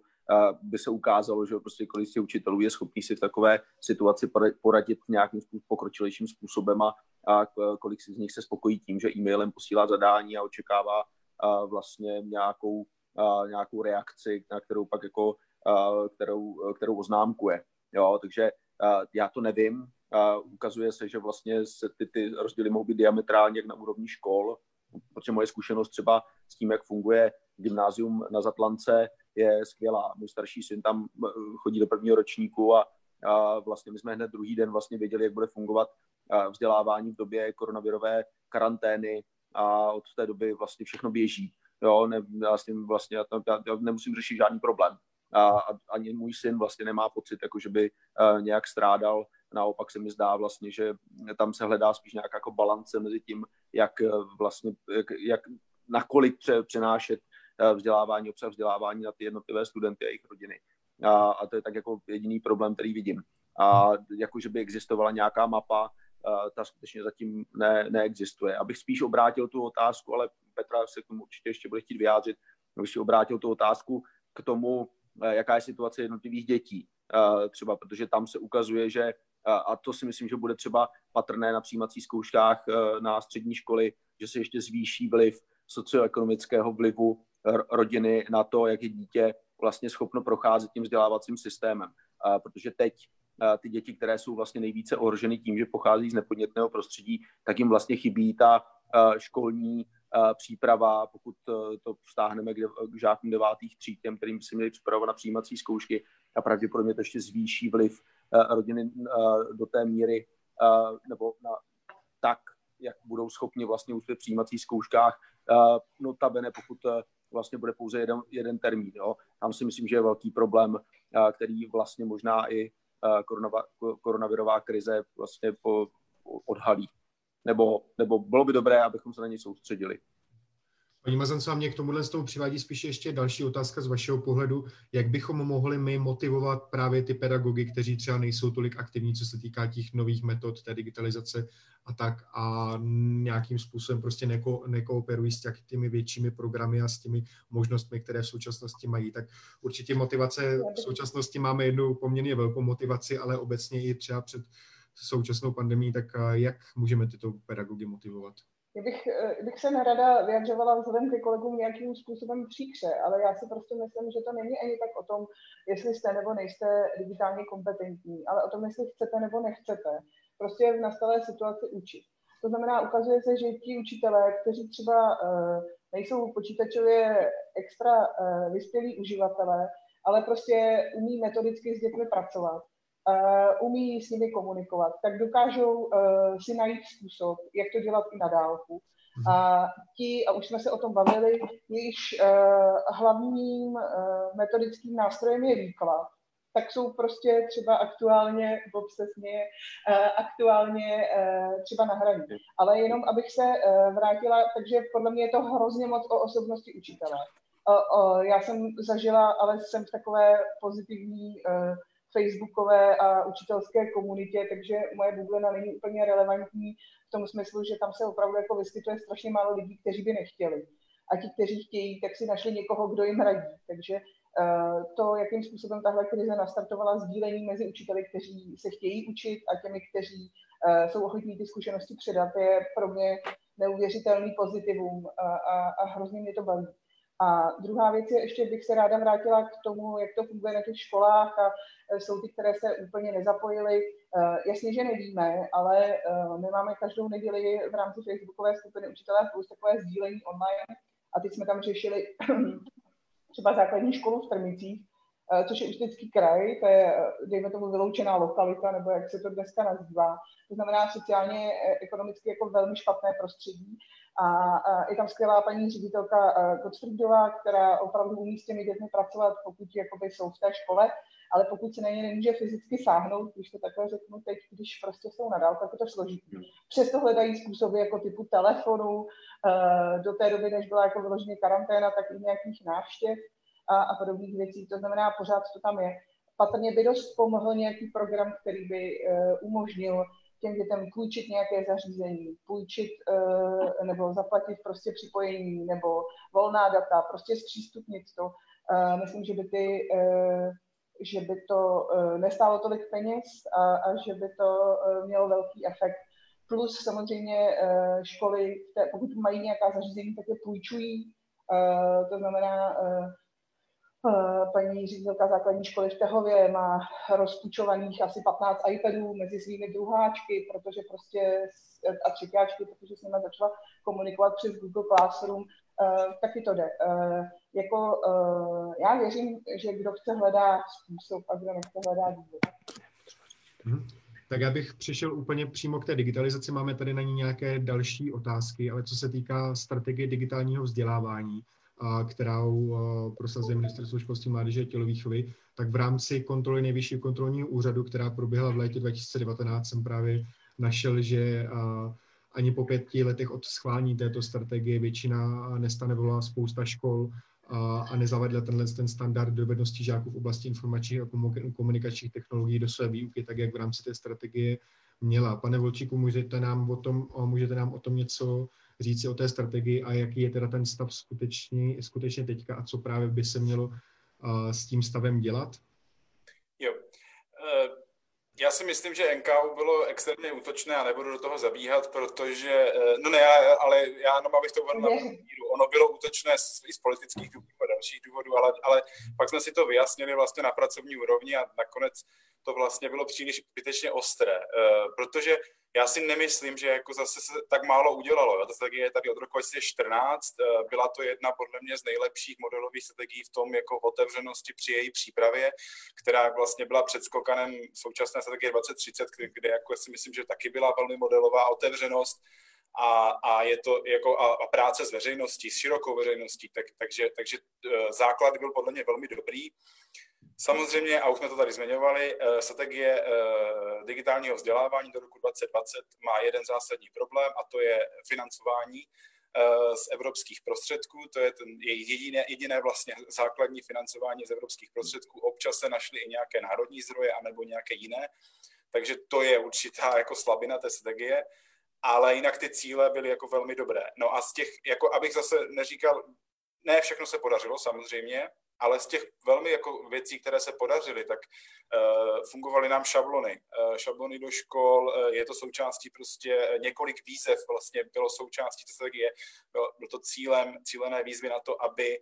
by se ukázalo, že prostě kolik si učitelů je schopný si v takové situaci poradit nějakým pokročilejším způsobem a, a kolik z nich se spokojí tím, že e-mailem posílá zadání a očekává vlastně nějakou, nějakou reakci, na kterou pak jako, kterou, kterou oznámkuje. Jo, takže já to nevím. Ukazuje se, že vlastně se ty, ty rozdíly mohou být diametrálně jak na úrovni škol, protože moje zkušenost třeba s tím, jak funguje gymnázium na Zatlance, je skvělá. Můj starší syn tam chodí do prvního ročníku a, a vlastně my jsme hned druhý den vlastně věděli, jak bude fungovat vzdělávání v době koronavirové karantény a od té doby vlastně všechno běží. Jo, ne, já s tím vlastně já, já, nemusím řešit žádný problém. A, a ani můj syn vlastně nemá pocit, jako že by uh, nějak strádal. Naopak se mi zdá vlastně, že tam se hledá spíš nějaká jako balance mezi tím, jak vlastně, jak, jak nakolik pře, přenášet Eh, vzdělávání, obsah vzdělávání na ty jednotlivé studenty a jejich rodiny. A, a to je tak jako jediný problém, který vidím. A jako, že by existovala nějaká mapa, ta skutečně zatím ne, neexistuje. Abych spíš obrátil tu otázku, ale Petra se k tomu určitě ještě bude chtít vyjádřit, abych si obrátil tu otázku k tomu, eh, jaká je situace jednotlivých dětí. Třeba protože tam se ukazuje, že a to si myslím, že bude třeba patrné na přijímacích zkouškách na střední školy, že se ještě zvýší vliv socioekonomického vlivu rodiny na to, jak je dítě vlastně schopno procházet tím vzdělávacím systémem. Protože teď ty děti, které jsou vlastně nejvíce ohroženy tím, že pochází z nepodnětného prostředí, tak jim vlastně chybí ta školní příprava, pokud to vztáhneme k žákům devátých tříd, těm, kterým si měli připravovat na přijímací zkoušky a pravděpodobně to ještě zvýší vliv rodiny do té míry, nebo na, tak, jak budou schopni vlastně už v přijímacích zkouškách, notabene pokud vlastně bude pouze jeden, jeden termín. Jo. Tam si myslím, že je velký problém, který vlastně možná i koronavirová krize vlastně po, odhalí. Nebo, nebo bylo by dobré, abychom se na něj soustředili. Paní Mazancová, mě k tomuhle z toho přivádí spíše ještě další otázka z vašeho pohledu. Jak bychom mohli my motivovat právě ty pedagogy, kteří třeba nejsou tolik aktivní, co se týká těch nových metod té digitalizace a tak a nějakým způsobem prostě neko, nekooperují s těmi většími programy a s těmi možnostmi, které v současnosti mají. Tak určitě motivace v současnosti máme jednu poměrně velkou motivaci, ale obecně i třeba před současnou pandemí, tak jak můžeme tyto pedagogy motivovat? Já bych, eh, se nerada vyjadřovala vzhledem ke kolegům nějakým způsobem příkře, ale já si prostě myslím, že to není ani tak o tom, jestli jste nebo nejste digitálně kompetentní, ale o tom, jestli chcete nebo nechcete prostě v nastalé situaci učit. To znamená, ukazuje se, že ti učitelé, kteří třeba uh, nejsou počítačově extra uh, vyspělí uživatelé, ale prostě umí metodicky s dětmi pracovat, uh, umí s nimi komunikovat, tak dokážou uh, si najít způsob, jak to dělat i na dálku. A ti, a už jsme se o tom bavili, jejichž uh, hlavním uh, metodickým nástrojem je výklad, tak jsou prostě třeba aktuálně, Bob se směje, aktuálně třeba na hraní. Ale jenom, abych se vrátila, takže podle mě je to hrozně moc o osobnosti učitele. Já jsem zažila, ale jsem v takové pozitivní facebookové a učitelské komunitě, takže moje bublina není úplně relevantní v tom smyslu, že tam se opravdu jako vyskytuje strašně málo lidí, kteří by nechtěli. A ti, kteří chtějí, tak si našli někoho, kdo jim radí. Takže uh, to, jakým způsobem tahle krize nastartovala sdílení mezi učiteli, kteří se chtějí učit a těmi, kteří uh, jsou ochotní ty zkušenosti předat, je pro mě neuvěřitelný pozitivum a, a, a hrozně mě to baví. A druhá věc je, ještě bych se ráda vrátila k tomu, jak to funguje na těch školách a e, jsou ty, které se úplně nezapojily. E, jasně, že nevíme, ale e, my máme každou neděli v rámci Facebookové skupiny Učitelé plus takové sdílení online a teď jsme tam řešili *clears throat* třeba základní školu v Trmicích, což je Ústecký kraj, to je, dejme tomu, vyloučená lokalita, nebo jak se to dneska nazývá. To znamená sociálně, ekonomicky jako velmi špatné prostředí. A, a je tam skvělá paní ředitelka Gottfriedová, která opravdu umí s těmi dětmi pracovat, pokud jakoby jsou v té škole, ale pokud se na ně nemůže fyzicky sáhnout, když to takhle řeknu teď, když prostě jsou na dálku, tak je to složitý. Přesto hledají způsoby jako typu telefonu, do té doby, než byla jako vyloženě karanténa, tak i nějakých návštěv a, a podobných věcí. To znamená, pořád to tam je. Patrně by dost pomohl nějaký program, který by uh, umožnil těm dětem půjčit nějaké zařízení, půjčit uh, nebo zaplatit prostě připojení nebo volná data, prostě zpřístupnit to. Uh, myslím, že by ty uh, že by to nestálo tolik peněz a, a že by to mělo velký efekt. Plus samozřejmě školy, pokud mají nějaká zařízení, tak je půjčují. To znamená, Paní ředitelka základní školy v Tehově má rozpůjčovaných asi 15 iPadů mezi svými druháčky, protože prostě a třetíáčky, protože s nimi začala komunikovat přes Google Classroom, uh, taky to jde. Uh, jako, já věřím, že kdo chce hledá způsob a kdo nechce hledá důvod. Hmm. Tak já bych přišel úplně přímo k té digitalizaci. Máme tady na ní nějaké další otázky, ale co se týká strategie digitálního vzdělávání, kterou prosazuje Ministerstvo školství mládeže a tělovýchovy, tak v rámci kontroly nejvyššího kontrolního úřadu, která proběhla v létě 2019, jsem právě našel, že ani po pěti letech od schválení této strategie většina nestanovala spousta škol a nezavedla tenhle ten standard dovedností žáků v oblasti informačních a komunikačních technologií do své výuky, tak jak v rámci té strategie měla. Pane Volčíku, můžete nám o tom, můžete nám o tom něco říci o té strategii a jaký je teda ten stav skutečně, skutečně teďka a co právě by se mělo uh, s tím stavem dělat? Jo. Uh, já si myslím, že NKU bylo extrémně útočné a nebudu do toho zabíhat, protože, uh, no ne, ale já jenom abych to uvedl na míru. Ono bylo útočné i z politických důvodů a dalších důvodů, ale, ale pak jsme si to vyjasnili vlastně na pracovní úrovni a nakonec to vlastně bylo příliš zbytečně ostré, protože já si nemyslím, že jako zase se tak málo udělalo. Ta strategie je tady od roku 2014. Eh, byla to jedna podle mě z nejlepších modelových strategií v tom jako otevřenosti při její přípravě, která vlastně byla předskokanem současné strategie 2030, kde jako si myslím, že taky byla velmi modelová otevřenost a, a je to jako a, a práce s veřejností, s širokou veřejností, tak, takže, takže eh, základ byl podle mě velmi dobrý. Samozřejmě, a už jsme to tady zmiňovali, eh, strategie eh, digitálního vzdělávání do roku 2020 má jeden zásadní problém a to je financování eh, z evropských prostředků. To je ten jediné, jediné vlastně základní financování z evropských prostředků. Občas se našly i nějaké národní zdroje anebo nějaké jiné. Takže to je určitá jako slabina té strategie ale jinak ty cíle byly jako velmi dobré. No a z těch, jako abych zase neříkal, ne všechno se podařilo samozřejmě, ale z těch velmi jako věcí, které se podařily, tak uh, fungovaly nám šablony. Uh, šablony do škol, uh, je to součástí prostě několik výzev vlastně bylo součástí strategie. Bylo, bylo to cílem, cílené výzvy na to, aby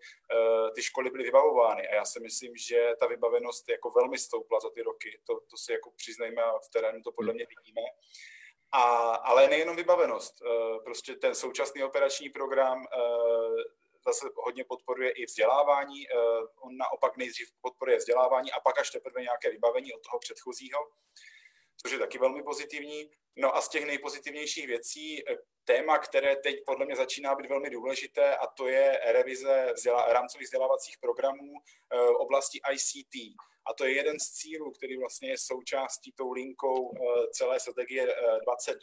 ty školy byly vybavovány. A já si myslím, že ta vybavenost jako velmi stoupla za ty roky. To, to si jako přiznejme a v terénu to podle mě vidíme. A, ale nejenom vybavenost. Prostě ten současný operační program zase hodně podporuje i vzdělávání. Eh, on naopak nejdřív podporuje vzdělávání a pak až teprve nějaké vybavení od toho předchozího, což je taky velmi pozitivní. No a z těch nejpozitivnějších věcí eh, téma, které teď podle mě začíná být velmi důležité, a to je revize vzdělá, rámcových vzdělávacích programů v eh, oblasti ICT. A to je jeden z cílů, který vlastně je součástí tou linkou celé strategie 20,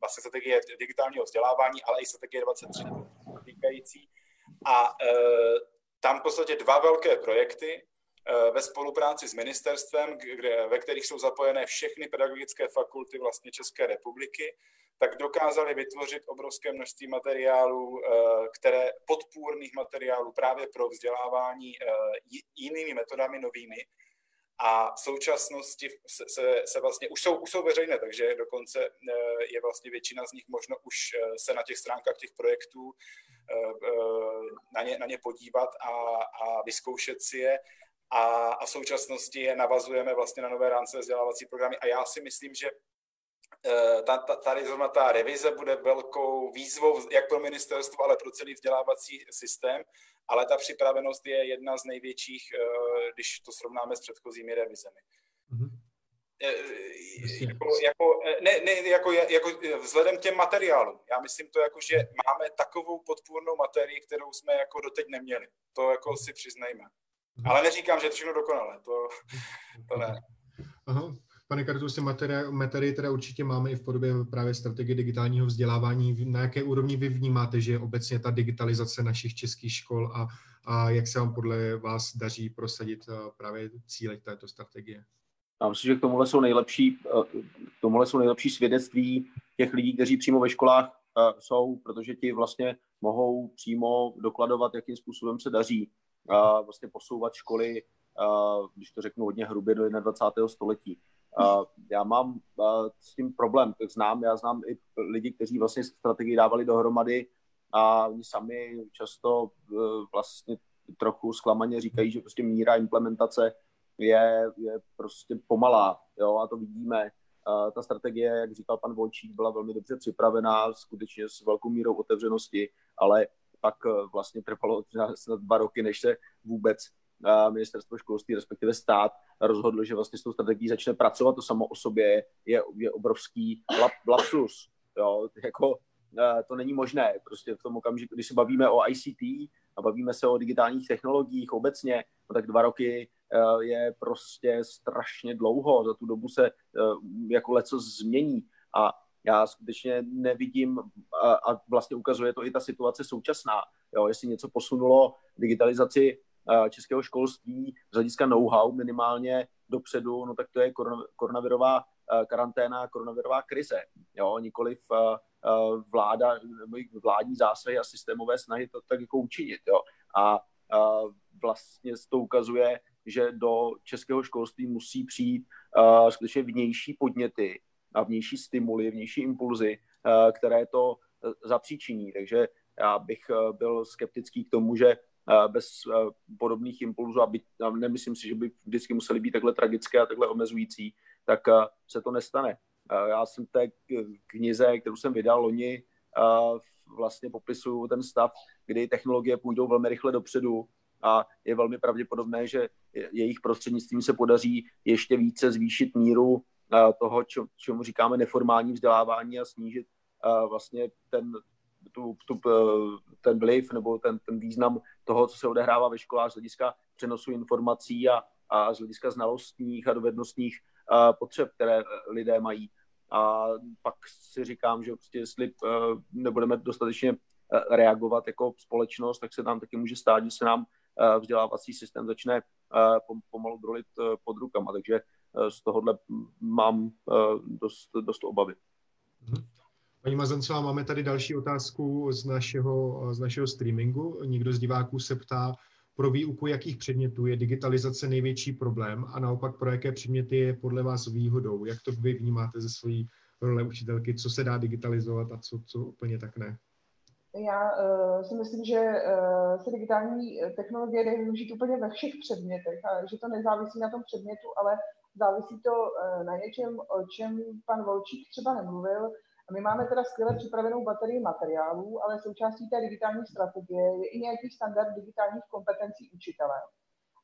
vlastně strategie digitálního vzdělávání, ale i strategie 23 týkající a e, tam v podstatě dva velké projekty e, ve spolupráci s ministerstvem, kde, ve kterých jsou zapojené všechny pedagogické fakulty vlastně České republiky, tak dokázali vytvořit obrovské množství materiálů, e, které podpůrných materiálů právě pro vzdělávání jinými metodami novými. A v současnosti se, se, se vlastně už jsou, už jsou veřejné, takže dokonce je vlastně většina z nich možno už se na těch stránkách těch projektů na ně, na ně podívat a, a vyzkoušet si je. A, a v současnosti je navazujeme vlastně na nové rámcové vzdělávací programy. A já si myslím, že Eh, ta, ta, tady zrovna ta revize bude velkou výzvou jak pro ministerstvo, ale pro celý vzdělávací systém, ale ta připravenost je jedna z největších, eh, když to srovnáme s předchozími revizemi. Mm-hmm. Jako, jako, ne, ne, jako, jako vzhledem k těm materiálům. Já myslím to jako, že máme takovou podpůrnou materii, kterou jsme jako doteď neměli. To jako si přiznejme. Mhm. Ale neříkám, že je všechno dokonalé. To, to ne. Aha. Pane Kartusi, materii, materii teda určitě máme i v podobě právě strategie digitálního vzdělávání. Na jaké úrovni vy vnímáte, že je obecně ta digitalizace našich českých škol a, a jak se vám podle vás daří prosadit eh, právě cíle této strategie? Já myslím, že k tomuhle jsou nejlepší, eh, k tomuhle jsou nejlepší svědectví těch lidí, kteří přímo ve školách eh, jsou, protože ti vlastně mohou přímo dokladovat, jakým způsobem se daří vlastně posouvat školy, když to řeknu hodně hrubě, do 21. století. Já mám s tím problém, tak znám, já znám i lidi, kteří vlastně strategii dávali dohromady a oni sami často uh, vlastně trochu zklamaně říkají, že prostě míra implementace je, je prostě pomalá, jo, a to vidíme. Uh, ta strategie, jak říkal pan Volčík, byla velmi dobře připravená, skutečně s velkou mírou otevřenosti, ale pak uh, vlastně trvalo snad dva roky, než se vůbec ministerstvo školství, respektive stát, rozhodl, že vlastně s tou strategií začne pracovat, to samo o sobě je, je obrovský lap, lapsus. Jo, jako, to není možné. Prostě v tom okamžiku, když se bavíme o ICT a bavíme se o digitálních technologiích obecně, no tak dva roky je prostě strašně dlouho. Za tu dobu se jako leco změní. A já skutečně nevidím, a, vlastně ukazuje to i ta situace současná, jo, jestli něco posunulo digitalizaci českého školství z hlediska know-how minimálně dopředu, no tak to je koronavirová karanténa, koronavirová krize. Jo, nikoliv vláda, nebo vládní zásahy a systémové snahy to tak jako učinit. Jo. A vlastně to ukazuje, že do českého školství musí přijít skutečně vnější podněty a vnější stimuly, vnější impulzy, které to zapříčiní. Takže já bych byl skeptický k tomu, že bez podobných impulzů, a nemyslím si, že by vždycky museli být takhle tragické a takhle omezující, tak se to nestane. Já jsem té knize, kterou jsem vydal loni, vlastně popisuju ten stav, kdy technologie půjdou velmi rychle dopředu a je velmi pravděpodobné, že jejich prostřednictvím se podaří ještě více zvýšit míru toho, čemu říkáme neformální vzdělávání a snížit vlastně ten tu, tu, eh, ten vliv nebo ten, ten význam toho, co se odehrává ve školách z hlediska přenosu informací a, a z hlediska znalostních a dovednostních eh, potřeb, které eh, lidé mají. A pak si říkám, že prostě jestli nebudeme dostatečně reagovat jako společnost, tak se nám taky může stát, že se nám vzdělávací systém začne pomalu drolit pod rukama. Takže z tohohle mám dost, dost obavy. Mm-hmm. Paní Mazancová, máme tady další otázku z našeho, z našeho streamingu. Někdo z diváků se ptá, pro výuku jakých předmětů je digitalizace největší problém a naopak pro jaké předměty je podle vás výhodou? Jak to vy vnímáte ze svojí role učitelky, co se dá digitalizovat a co, co úplně tak ne? Já uh, si myslím, že uh, se digitální technologie jde využít úplně ve všech předmětech a že to nezávisí na tom předmětu, ale závisí to uh, na něčem, o čem pan Volčík třeba nemluvil, a my máme teda skvěle připravenou baterii materiálů, ale součástí té digitální strategie je i nějaký standard digitálních kompetencí učitele.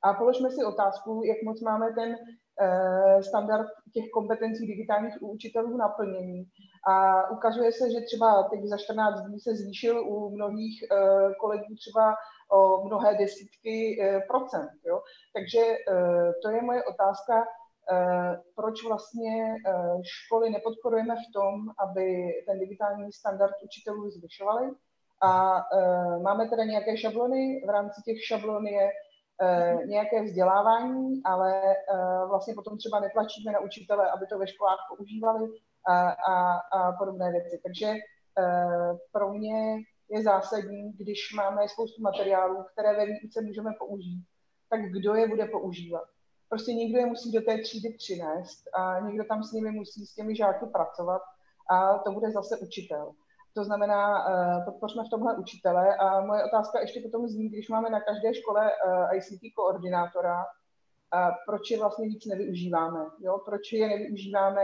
A položme si otázku, jak moc máme ten uh, standard těch kompetencí digitálních u učitelů naplněný. A ukazuje se, že třeba teď za 14 dní se zvýšil u mnohých uh, kolegů třeba o mnohé desítky uh, procent. Jo? Takže to je moje otázka, proč vlastně eh, školy nepodporujeme v tom, aby ten digitální standard učitelů zvyšovali. A eh, máme teda nějaké šablony, v rámci těch šablon je nějaké vzdělávání, ale vlastně potom třeba netlačíme na učitele, aby to ve školách používali a, a, a podobné věci. Takže pro mě je zásadní, když máme spoustu materiálů, které ve výuce můžeme použít, tak kdo je bude používat Prostě někdo je musí do té třídy přinést a někdo tam s nimi musí s těmi žáky pracovat a to bude zase učitel. To znamená, uh, podpořme v tomhle učitele. A moje otázka ještě potom zní, když máme na každé škole eh, ICT koordinátora, uh, proč je vlastně víc nevyužíváme? Jo? Proč je nevyužíváme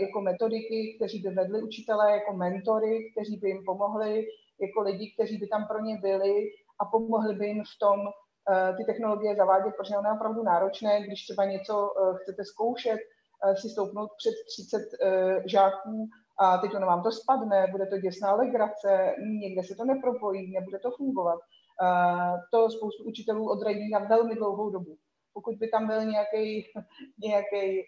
jako metodiky, kteří by vedli učitele, jako mentory, kteří by jim pomohli, jako lidi, kteří by tam pro ně byli a pomohli by jim v tom ty technologie zavádět, protože ono je opravdu náročné, když třeba něco uh, chcete zkoušet, si stoupnout před 30 žáků a teď ono vám to spadne, bude to děsná legrace, někde se to nepropojí, nebude to fungovat. To spoustu učitelů odradí na velmi dlouhou dobu. Pokud by tam byl nějaký *laughs* nějaký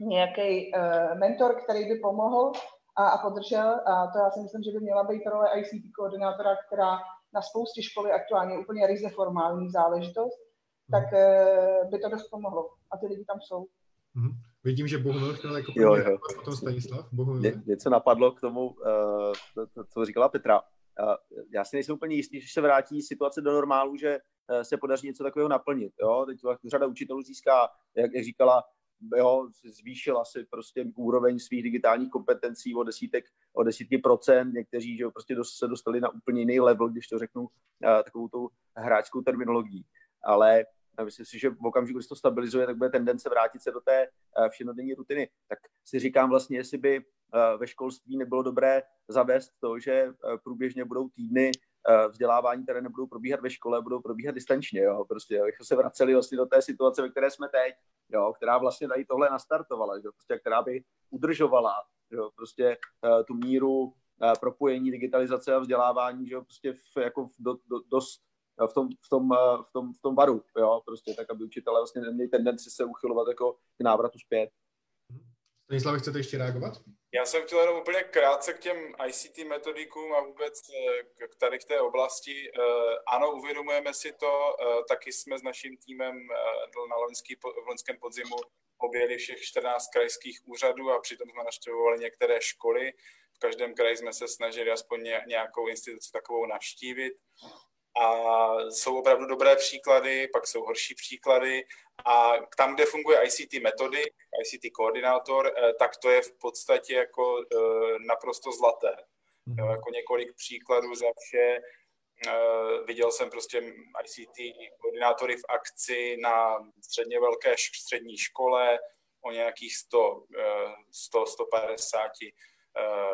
nějaký mentor, který by pomohl a, a podržel, a to já si myslím, že by měla být role ICT koordinátora, která na spoustě školy aktuálně úplně ryze formální záležitost, tak hmm. by to dost pomohlo. A ty lidi tam jsou. Mm-hmm. Vidím, že Bohumil chtěl jako jo, jo. potom Stanislav. Bohumil. Ně, něco napadlo k tomu, uh, to, to, co říkala Petra. Uh, já si nejsem úplně jistý, že se vrátí situace do normálu, že uh, se podaří něco takového naplnit. Jo? Teď řada učitelů získá, jak, jak říkala, jo, zvýšila si prostě úroveň svých digitálních kompetencí o desítek, o desítky procent, někteří že jo, prostě se dostali na úplně jiný level, když to řeknu uh, takovou tou hráčskou terminologií. Ale myslím si, že v okamžiku, když to stabilizuje, tak bude tendence vrátit se do té eh, všenodenní rutiny. Tak si říkám vlastně, jestli by eh, ve školství nebylo dobré zavést to, že eh, průběžně budou týdny vzdělávání, které nebudou probíhat ve škole, budou probíhat distančně. Jo? Prostě, abychom se vraceli vlastně do té situace, ve které jsme teď, jo? která vlastně tady tohle nastartovala, že? Prostě, která by udržovala jo? Prostě, tu míru propojení digitalizace a vzdělávání že? Prostě v, jako do, do, dost v tom, v tom, eh, v tom, v tom varu, jo, prostě tak, aby učitelé vlastně neměli tendenci se uchylovat jako k návratu zpět. Stanislav, chcete ještě reagovat? Já jsem chtěl jenom úplně krátce k těm ICT metodikům a vůbec eh, k tady k té oblasti. Eh, ano, uvědomujeme si to, taky jsme s naším týmem na loňský, v loňském podzimu objeli všech 14 krajských úřadů a přitom jsme navštěvovali některé školy. V každém kraji jsme se snažili aspoň nějakou instituci takovou navštívit a jsou opravdu dobré příklady, pak jsou horší příklady a tam, kde funguje ICT metody, ICT koordinátor, eh, tak to je v podstatě jako eh, naprosto zlaté. Jo, mhm. jako několik příkladů za vše. Eh, viděl jsem prostě ICT koordinátory v akci na středně velké střední škole o nějakých 100, 100 150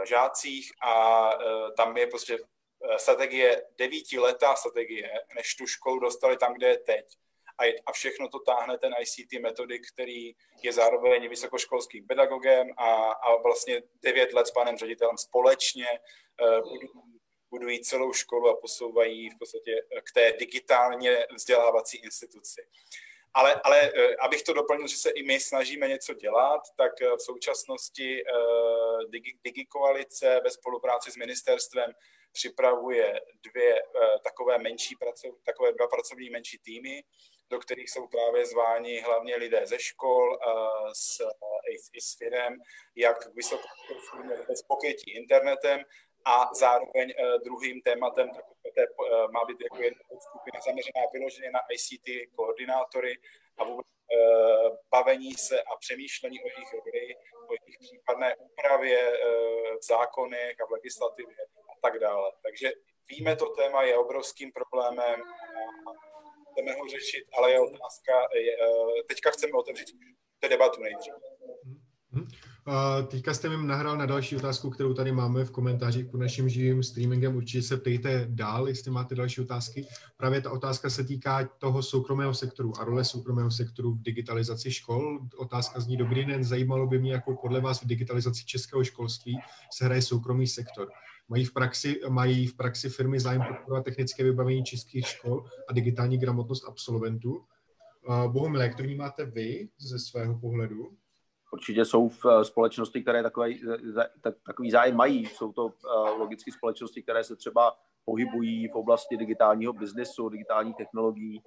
žácích a tam je prostě Eh, strategie, devítiletá strategie, než tu školu dostali tam, kde je teď. A, je, a všechno to táhne ten ICT metodik, který je zároveň vysokoškolským pedagogem a, a vlastně devět let s panem ředitelem společně uh, budují celou školu a posouvají v podstatě k té digitálně vzdělávací instituci. Ale, ale abych to doplnil, že se i my snažíme něco dělat, tak v současnosti Digi, Digikoalice ve spolupráci s ministerstvem připravuje dvě takové menší pracov, takové dva pracovní menší týmy, do kterých jsou právě zváni hlavně lidé ze škol, s, i, i s firem, jak vysokoškolským bez pokrytí internetem a zároveň uh, druhým tématem takové, uh, má být jako jedna skupina zaměřená vyloženě na ICT koordinátory a vůbec uh, bavení se a přemýšlení o jejich roli, o jejich případné úpravě v zákonech a v legislativě tak dále. Takže víme, to téma je obrovským problémem, chceme ho řešit, ale je otázka, je, eh, teďka chceme otevřít tu debatu nejdřív. Teďka jste mi nahrál na další otázku, kterou tady máme v komentářích pod naším živým streamingem. Určitě se ptejte dál, jestli máte další otázky. Právě ta otázka se týká toho soukromého sektoru a role soukromého sektoru v digitalizaci škol. Otázka zní dobrý den, zajímalo by mě, jako podle vás v digitalizaci českého školství se hraje soukromý sektor. Mají v praxi, mají v praxi firmy zájem podporovat technické vybavení českých škol a digitální gramotnost absolventů. Bohumil, jak to vnímáte vy ze svého pohledu? Určitě jsou v eh, společnosti, které takový, takový zájem mají. Jsou to eh, logicky společnosti, které se třeba pohybují v oblasti digitálního biznesu, digitálních technologií,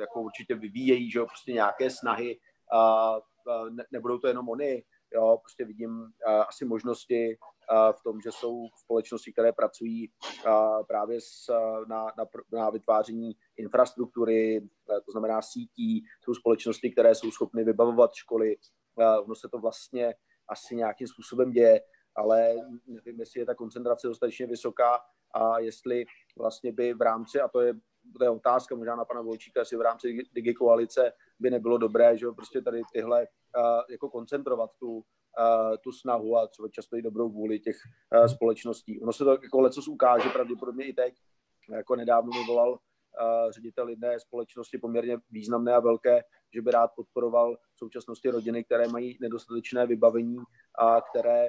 jako určitě vyvíjejí že jo, prostě nějaké snahy. Nebudou to jenom oni, jo, prostě vidím asi možnosti v tom, že jsou společnosti, které pracují právě s, na, na, na vytváření infrastruktury, to znamená sítí, jsou společnosti, které jsou schopny vybavovat školy. Ono se to vlastně asi nějakým způsobem děje, ale nevím, jestli je ta koncentrace dostatečně vysoká a jestli vlastně by v rámci, a to je, to je otázka možná na pana Volčíka, jestli v rámci Digi koalice by nebylo dobré, že prostě tady tyhle uh, jako koncentrovat tu, uh, tu snahu a třeba často i dobrou vůli těch uh, společností. Ono se to jako lecos ukáže pravděpodobně i teď. Jako nedávno mi volal ředitel jedné společnosti poměrně významné a velké, že by rád podporoval v současnosti rodiny, které mají nedostatečné vybavení a které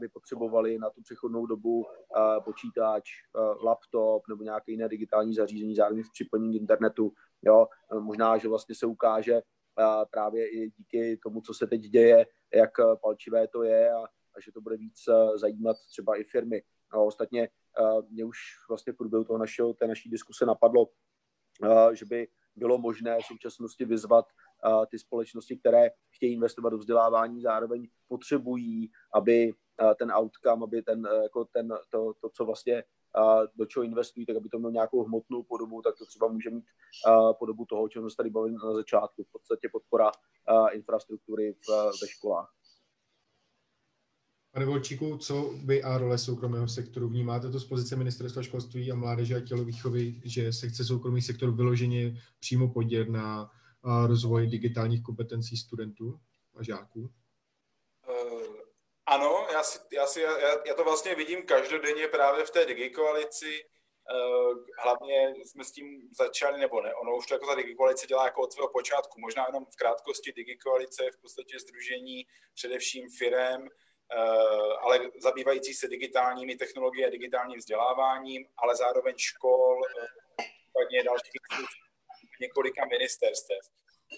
by potřebovaly na tu přechodnou dobu počítač, laptop nebo nějaké jiné digitální zařízení zároveň s připojením k internetu. Jo, možná, že vlastně se ukáže právě i díky tomu, co se teď děje, jak palčivé to je a, a že to bude víc zajímat třeba i firmy. No, ostatně mě už vlastně v průběhu toho našeho, té naší diskuse napadlo, že by bylo možné v současnosti vyzvat ty společnosti, které chtějí investovat do vzdělávání, zároveň potřebují, aby ten outcome, aby ten, jako ten, to, to, co vlastně do čeho investují, tak aby to mělo nějakou hmotnou podobu, tak to třeba může mít podobu toho, o čem jsme tady bavili na začátku, v podstatě podpora infrastruktury ve školách. Pane Volčíku, co vy a role soukromého sektoru vnímáte to z pozice Ministerstva školství a mládeže a tělovýchovy, že se chce soukromý sektor vyloženě přímo podělit na rozvoj digitálních kompetencí studentů a žáků? Uh, ano, já, si, já, si, já, já to vlastně vidím každodenně právě v té digikoalici. Uh, hlavně jsme s tím začali, nebo ne, ono už to jako ta digikoalice dělá jako od svého počátku. Možná jenom v krátkosti digikoalice je v podstatě združení především firem, Eh, ale zabývající se digitálními technologiemi a digitálním vzděláváním, ale zároveň škol, eh, případně dalších několika ministerstev.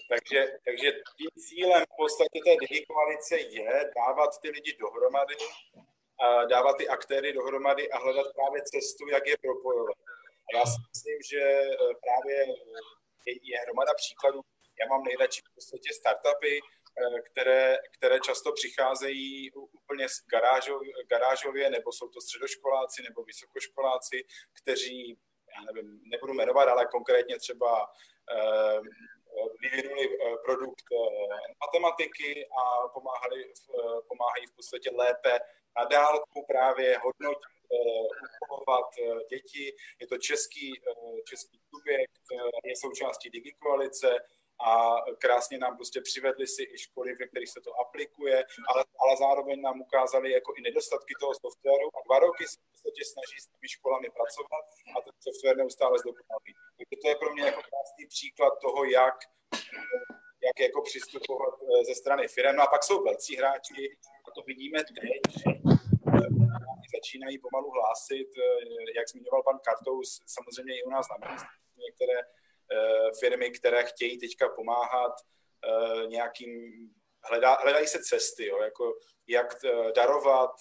Takže, takže tím cílem v podstatě té digikoalice je dávat ty lidi dohromady, dávat ty aktéry dohromady a hledat právě cestu, jak je propojovat. A já si myslím, že eh, právě je, je hromada příkladů. Já mám nejradši v podstatě startupy, Eh, které, které často přicházejí úplně z garážov, garážově, nebo jsou to středoškoláci nebo vysokoškoláci, kteří, já nevím, nebudu jmenovat, ale konkrétně třeba eh, vyvinuli eh, produkt matematiky a pomáhali, pomáhají v podstatě lépe na dálku právě hodnotit, uchovat děti. Je to český, český subjekt, je součástí Digikoalice, a krásně nám prostě přivedli si i školy, ve kterých se to aplikuje, ale, ale zároveň nám ukázali jako i nedostatky toho softwaru a dva roky se v podstatě snaží s těmi školami pracovat a ten software neustále zdokonalí. Takže to je pro mě jako krásný příklad toho, jak jak jako přistupovat eh, ze strany firm. No a pak jsou velcí hráči, a to vidíme teď, eh, začínají pomalu hlásit, eh, jak zmiňoval pan Kartous, samozřejmě i u nás na ministerstvu některé firmy, které chtějí teďka pomáhat eh, nějakým, hledá, hledají se cesty, jo, jako jak eh, darovat,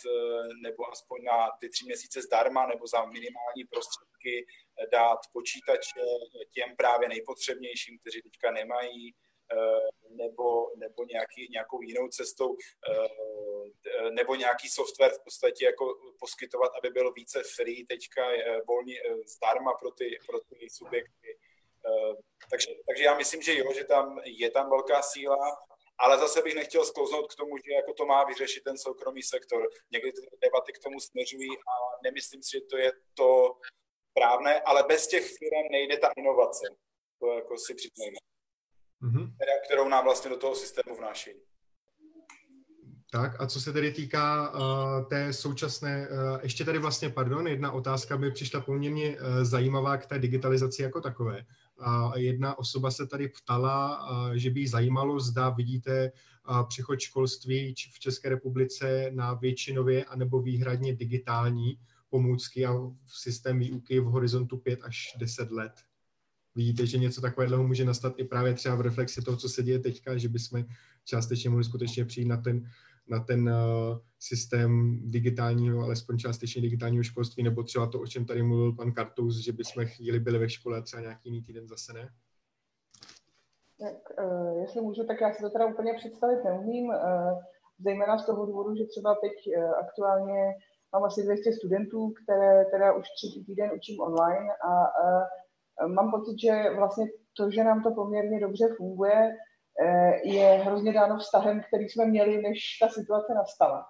nebo aspoň na ty tři měsíce zdarma, nebo za minimální prostředky dát počítače těm právě nejpotřebnějším, kteří teďka nemají, nebo, nebo nějaký, nějakou jinou cestou, nebo nějaký software v podstatě jako poskytovat, aby byl více free teďka volně zdarma pro ty, pro ty subjekty. Eh, takže, takže já myslím, že jo, že tam je tam velká síla, ale zase bych nechtěl sklouznout k tomu, že jako to má vyřešit ten soukromý sektor. Někdy ty debaty k tomu směřují a nemyslím si, že to je to správné, ale bez těch firm nejde ta inovace. To jako si přiznejme. Mm-hmm. Kterou nám vlastně do toho systému vnášejí. Tak a co se tedy týká uh, té současné, uh, ještě tady vlastně, pardon, jedna otázka by přišla poměrně uh, zajímavá k té digitalizaci jako takové. Jedna osoba se tady ptala, že by jí zajímalo, zda vidíte přechod školství v České republice na většinově anebo výhradně digitální pomůcky a systém výuky v horizontu 5 až 10 let. Vidíte, že něco takového může nastat i právě třeba v reflexi toho, co se děje teďka, že bychom částečně mohli skutečně přijít na ten na ten uh, systém digitálního, alespoň částečně digitálního školství, nebo třeba to, o čem tady mluvil pan Kartous, že bychom chvíli byli ve škole třeba nějaký jiný týden zase ne? Tak, uh, jestli můžu, tak já si to teda úplně představit neumím, uh, zejména z toho důvodu, že třeba teď aktuálně mám asi 200 studentů, které teda už třetí týden učím online a, a mám pocit, že vlastně to, že nám to poměrně dobře funguje, je hrozně dáno vztahem, který jsme měli, než ta situace nastala.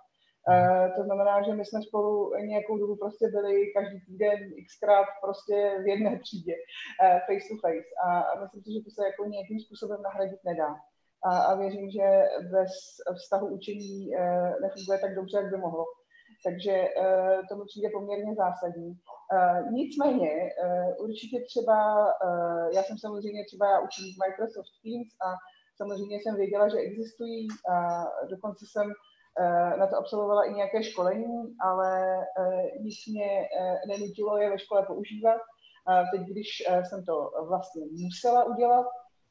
Uh, to znamená, že my jsme spolu nějakou dobu prostě byli každý týden xkrát prostě v jedné třídě uh, face to face a, myslím si, že to se jako nějakým způsobem nahradit nedá. A, a věřím, že bez vztahu učení nefunguje tak dobře, jak by mohlo. Takže to mi přijde poměrně zásadní. Nicméně, určitě třeba, já jsem samozřejmě třeba, já učím Microsoft Teams a samozřejmě jsem věděla, že existují, uh, dokonce jsem Eh, na to absolvovala i nějaké školení, ale eh, nic mě eh, nenutilo je ve škole používat. Teď, když jsem to vlastně musela udělat,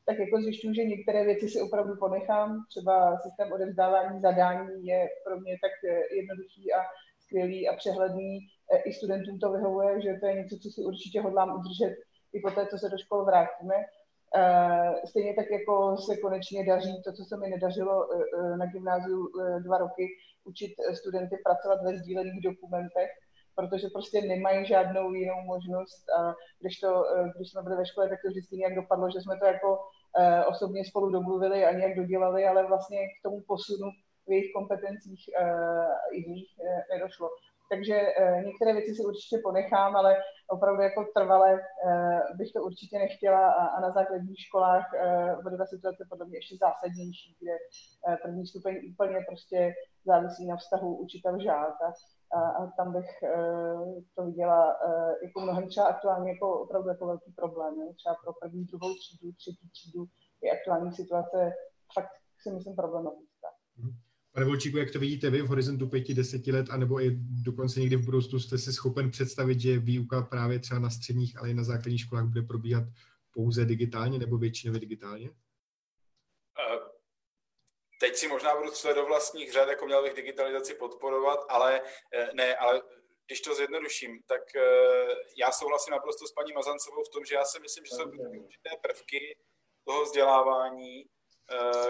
tak jako zjišťuju, že některé věci si opravdu ponechám. Třeba systém odevzdávání zadání je pro mě tak jednoduchý a skvělý a přehledný. I studentům to vyhovuje, že to je něco, co si určitě hodlám udržet i po té, co se do škol vrátíme. Eh, stejně tak jako se konečně daří to, co se mi nedařilo eh, eh, na gymnáziu dva roky, učit studenty pracovat ve sdílených dokumentech, protože prostě nemají žádnou jinou možnost. A když, to, když jsme byli ve škole, tak to vždycky nějak dopadlo, že jsme to jako osobně spolu domluvili a nějak dodělali, ale vlastně k tomu posunu v jejich kompetencích jiných nedošlo. Takže uh, některé věci si určitě ponechám, ale opravdu jako trvale uh, bych to určitě nechtěla a, a na základních školách uh, bude ta situace podle mě ještě zásadnější, kde první stupeň úplně prostě závisí na vztahu učitel-žák a, a, tam bych to viděla jako mnohem třeba aktuálně jako opravdu jako velký problém. Třeba pro první, druhou třídu, třetí třídu je aktuální situace fakt si myslím problematická. Mm-hmm. Pane Volčíku, jak to vidíte vy v horizontu pěti, deseti let, anebo i dokonce někdy v budoucnu jste si schopen představit, že výuka právě třeba na středních, ale i na základních školách bude probíhat pouze digitálně nebo většinově digitálně? Eh, teď si možná budu střelit do vlastních řad, jako měl bych digitalizaci podporovat, ale eh, ne, ale když to zjednoduším, tak eh, já souhlasím naprosto s paní Mazancovou v tom, že já si myslím, že jsou určité prvky toho vzdělávání,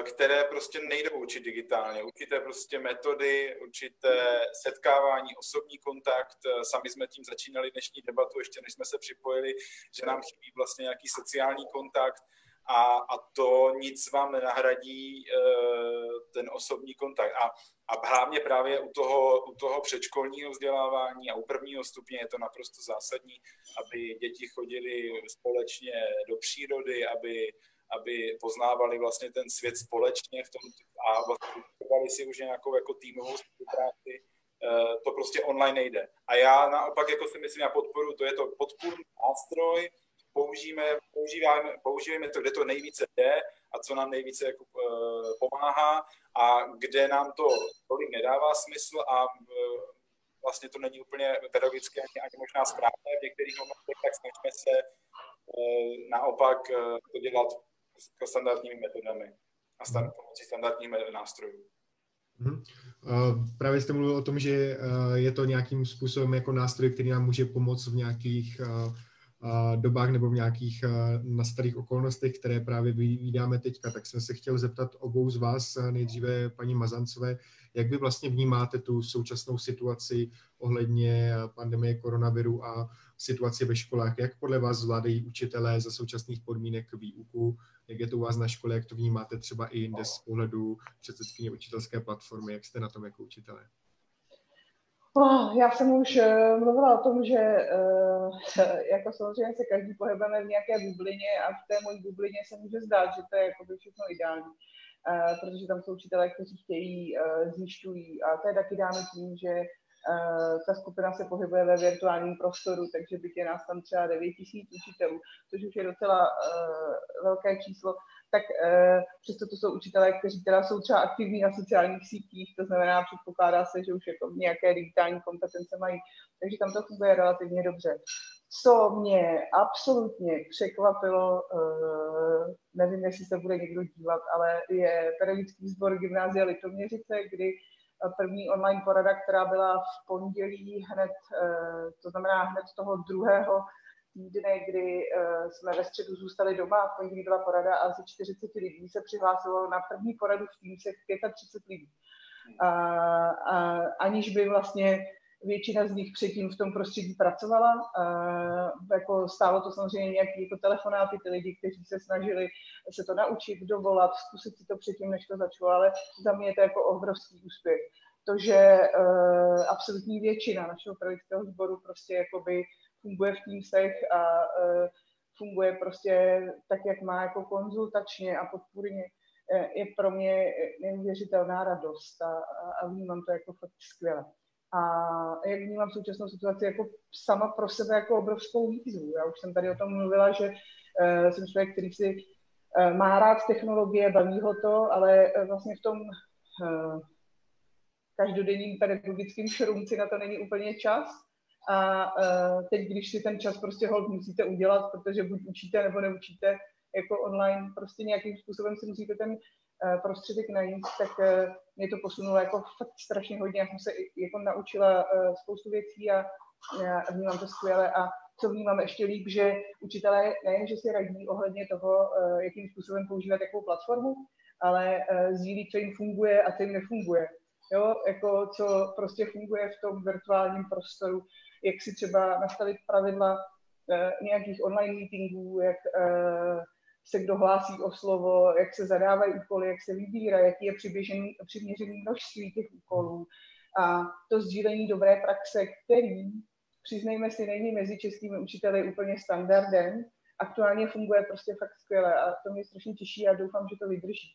které prostě nejdou učit digitálně. Určité prostě metody, určité setkávání, osobní kontakt. Eh, sami jsme tím začínali dnešní debatu, ještě než jsme se připojili, že nám chybí vlastně nějaký sociální kontakt a, a to nic vám nenahradí e, ten osobní kontakt. A, a hlavně právě u toho, u toho předškolního vzdělávání a u prvního stupně je to naprosto zásadní, aby děti chodili společně do přírody, aby aby poznávali vlastně ten svět společně v tom a vlastně si už nějakou jako týmovou spolupráci, eh, to prostě online nejde. A já naopak jako si myslím, já podporu, to je to podpůrný nástroj, použijeme, používáme, použijeme to, kde to nejvíce jde a co nám nejvíce jako, uh, pomáhá a kde nám to tolik nedává smysl a uh, vlastně to není úplně pedagogické ani, ani možná správné v některých momentech, tak snažíme se naopak to dělat standardními metodami a stand, pomocí standardních nástrojů. Hmm. Uh, právě jste mluvil o tom, že uh, je to nějakým způsobem jako nástroj, který nám může pomoct v nějakých uh, dobách nebo v nějakých nastalých okolnostech, které právě vyvídáme teďka. Tak jsem se chtěl zeptat obou z vás, nejdříve paní Mazancové, jak vy vlastně vnímáte tu současnou situaci ohledně pandemie koronaviru a situaci ve školách? Jak podle vás zvládají učitelé za současných podmínek výuku? Jak je to u vás na škole? Jak to vnímáte třeba i jinde z pohledu předsedkyně učitelské platformy? Jak jste na tom jako učitelé? Já jsem už uh, mluvila o tom, že uh, *laughs* jako samozřejmě se každý pohybujeme v nějaké bublině a v té mojí bublině se může zdát, že to je jako všechno ideální, uh, protože tam jsou učitelé, kteří chtějí, zjišťují a to je taky dáno tím, že ta skupina se pohybuje ve virtuálním prostoru, takže byť je nás tam třeba 9 tisíc učitelů, což už je docela uh, velké číslo, tak uh, přesto to jsou učitelé, kteří teda jsou třeba aktivní na sociálních sítích, to znamená, předpokládá se, že už jako nějaké digitální kompetence mají, takže tam to funguje relativně dobře. Co mě absolutně překvapilo, uh, nevím, jestli se bude někdo dívat, ale je pedagogický sbor Gymnázia Litoměřice, kdy první online porada, která byla v pondělí hned, uh, to znamená hned toho druhého týdne, kdy uh, jsme ve středu zůstali doma, v pondělí byla porada a asi 40 lidí se přihlásilo na první poradu v Teamsech 35 lidí. A, a, aniž by vlastně většina z nich předtím v tom prostředí pracovala. Jako stálo to samozřejmě nějaký jako telefonáty, ty lidi, kteří se snažili se to naučit, dovolat, zkusit si to předtím, než to začalo, ale za mě je to jako obrovský úspěch. To, že uh, absolutní většina našeho pedagogického sboru prostě jakoby funguje v Teamsech a uh, funguje prostě tak, jak má jako konzultačně a podpůrně, je pro mě neuvěřitelná radost a, a vnímám to jako fakt skvěle. A jak vnímám současnou situaci jako sama pro sebe jako obrovskou výzvu. Já už jsem tady o tom mluvila, že uh, jsem člověk, který si uh, má rád technologie, baví ho to, ale uh, vlastně v tom uh, každodenním pedagogickým šrumci na to není úplně čas. A uh, teď, když si ten čas prostě hold musíte udělat, protože buď učíte nebo neučíte jako online, prostě nějakým způsobem si musíte ten prostředek najít, tak uh, mě to posunulo jako fakt strašně hodně. Já jsem se jako naučila uh, spoustu věcí a, vnímám to skvěle a co vnímám ještě líp, že učitelé nejen, že si radí ohledně toho, jakým způsobem používat takovou platformu, ale sdílí, co jim funguje a co jim nefunguje. Jo, jako co prostě funguje v tom virtuálním prostoru, jak si třeba nastavit pravidla nějakých online meetingů, jak se kdo hlásí o slovo, jak se zadávají úkoly, jak se vybírá, jaký je přiměřený množství těch úkolů. A to sdílení dobré praxe, který, přiznejme si, není mezi českými učiteli úplně standardem, aktuálně funguje prostě fakt skvěle a to mě strašně těší a doufám, že to vydrží.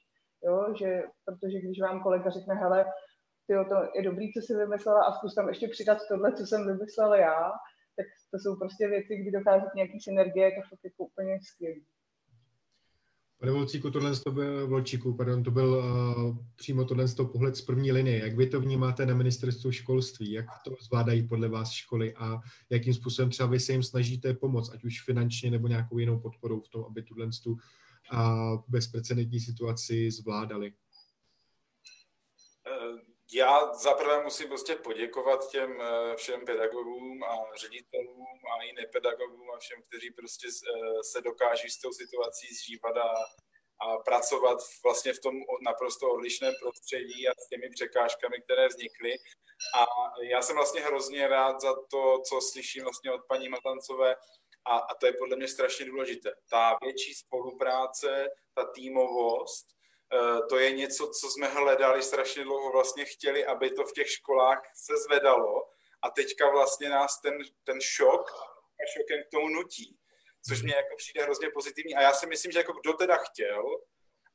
Jo, že, protože když vám kolega řekne, hele, tyjo, to je dobrý, co jsi vymyslela a zkus tam ještě přidat tohle, co jsem vymyslela já, tak to jsou prostě věci, kdy dochází k nějaký synergie, to fakt jako úplně skvělé. Pane Volcíku, tohle to byl, Volčíku, pardon, to byl uh, přímo tohle to pohled z první linie. Jak vy to vnímáte na ministerstvu školství? Jak to zvládají podle vás školy a jakým způsobem třeba vy se jim snažíte pomoct, ať už finančně nebo nějakou jinou podporou v tom, aby tuhle tu uh, bezprecedentní situaci zvládali? Já zaprvé musím prostě poděkovat těm eh, všem pedagogům a ředitelům a i nepedagogům a všem, kteří prostě eh, se dokáží s tou situací zžívat a, a pracovat vlastně v tom naprosto odlišném prostředí a s těmi překážkami, které vznikly. A já jsem vlastně hrozně rád za to, co slyším vlastně od paní Matancové, a, a to je podle mě strašně důležité. Ta větší spolupráce, ta týmovost, to je něco, co jsme hledali strašně dlouho, vlastně chtěli, aby to v těch školách se zvedalo. A teďka vlastně nás ten, ten šok a šokem k tomu nutí, což mě jako přijde hrozně pozitivní. A já si myslím, že jako kdo teda chtěl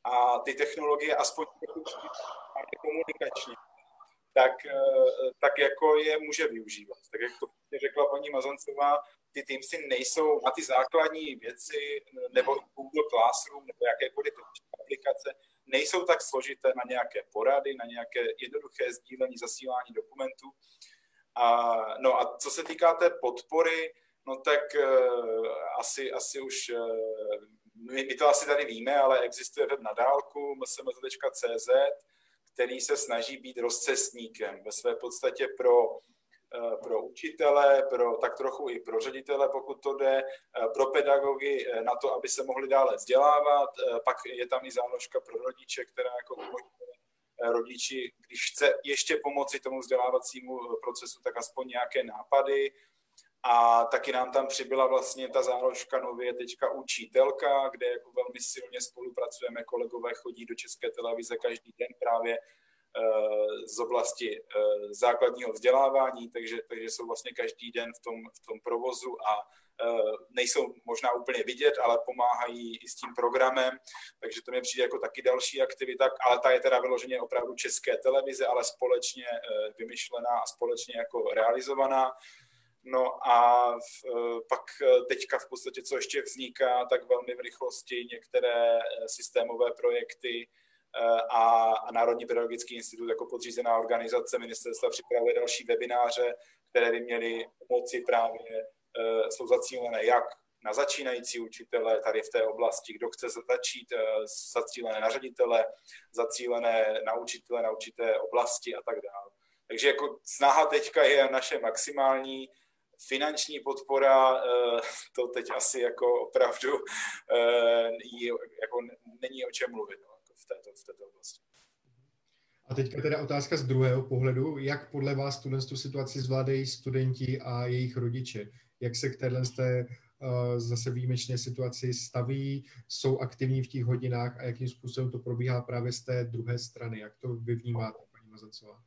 a ty technologie aspoň komunikačně, tak, eh, tak jako je může využívat. Tak jak to řekla paní Mazancová, ty Teamsy nejsou na ty základní věci, nebo Google Classroom, nebo jakékoliv aplikace, nejsou tak složité na nějaké porady, na nějaké jednoduché sdílení, zasílání dokumentů. A, no a co se týká té podpory, no tak uh, asi, asi už, uh, my, my to asi tady víme, ale existuje web na dálku msmz.cz, který se snaží být rozcestníkem ve své podstatě pro pro učitele, pro, tak trochu i pro ředitele, pokud to jde, eh, pro pedagogy eh, na to, aby se mohli dále vzdělávat. Pak je tam i záložka pro rodiče, která jako rodiči, když chce ještě pomoci tomu vzdělávacímu procesu, tak aspoň nějaké nápady. A taky nám tam přibyla vlastně ta záložka nově teďka učitelka, kde jako velmi silně spolupracujeme, kolegové chodí do České televize každý den právě Eh, z oblasti eh, základního vzdělávání, takže, takže jsou vlastně každý den v tom, v tom provozu a eh, nejsou možná úplně vidět, ale pomáhají i s tím programem, takže to mi přijde jako taky další aktivita, ale ta je teda vyloženě opravdu české televize, ale společně vymyšlená a společně jako realizovaná. No a v, pak teďka v podstatě, co ještě vzniká, tak velmi v rychlosti některé systémové projekty, a, a Národní pedagogický institut jako podřízená organizace ministerstva připravuje další webináře, které by měly pomoci právě, e, jsou zacílené jak na začínající učitele tady v té oblasti, kdo chce začít, e, zacílené na ředitele, zacílené na učitele, na určité oblasti a tak dále. Takže jako snaha teďka je naše maximální, finanční podpora, e, to teď asi jako opravdu jako není o čem mluvit. V této, v této oblasti. A teďka teda otázka z druhého pohledu. Jak podle vás tu situaci zvládají studenti a jejich rodiče? Jak se k téhle té uh, zase výjimečné situaci staví, jsou aktivní v těch hodinách a jakým způsobem to probíhá právě z té druhé strany? Jak to vy vnímáte, paní Mazancová?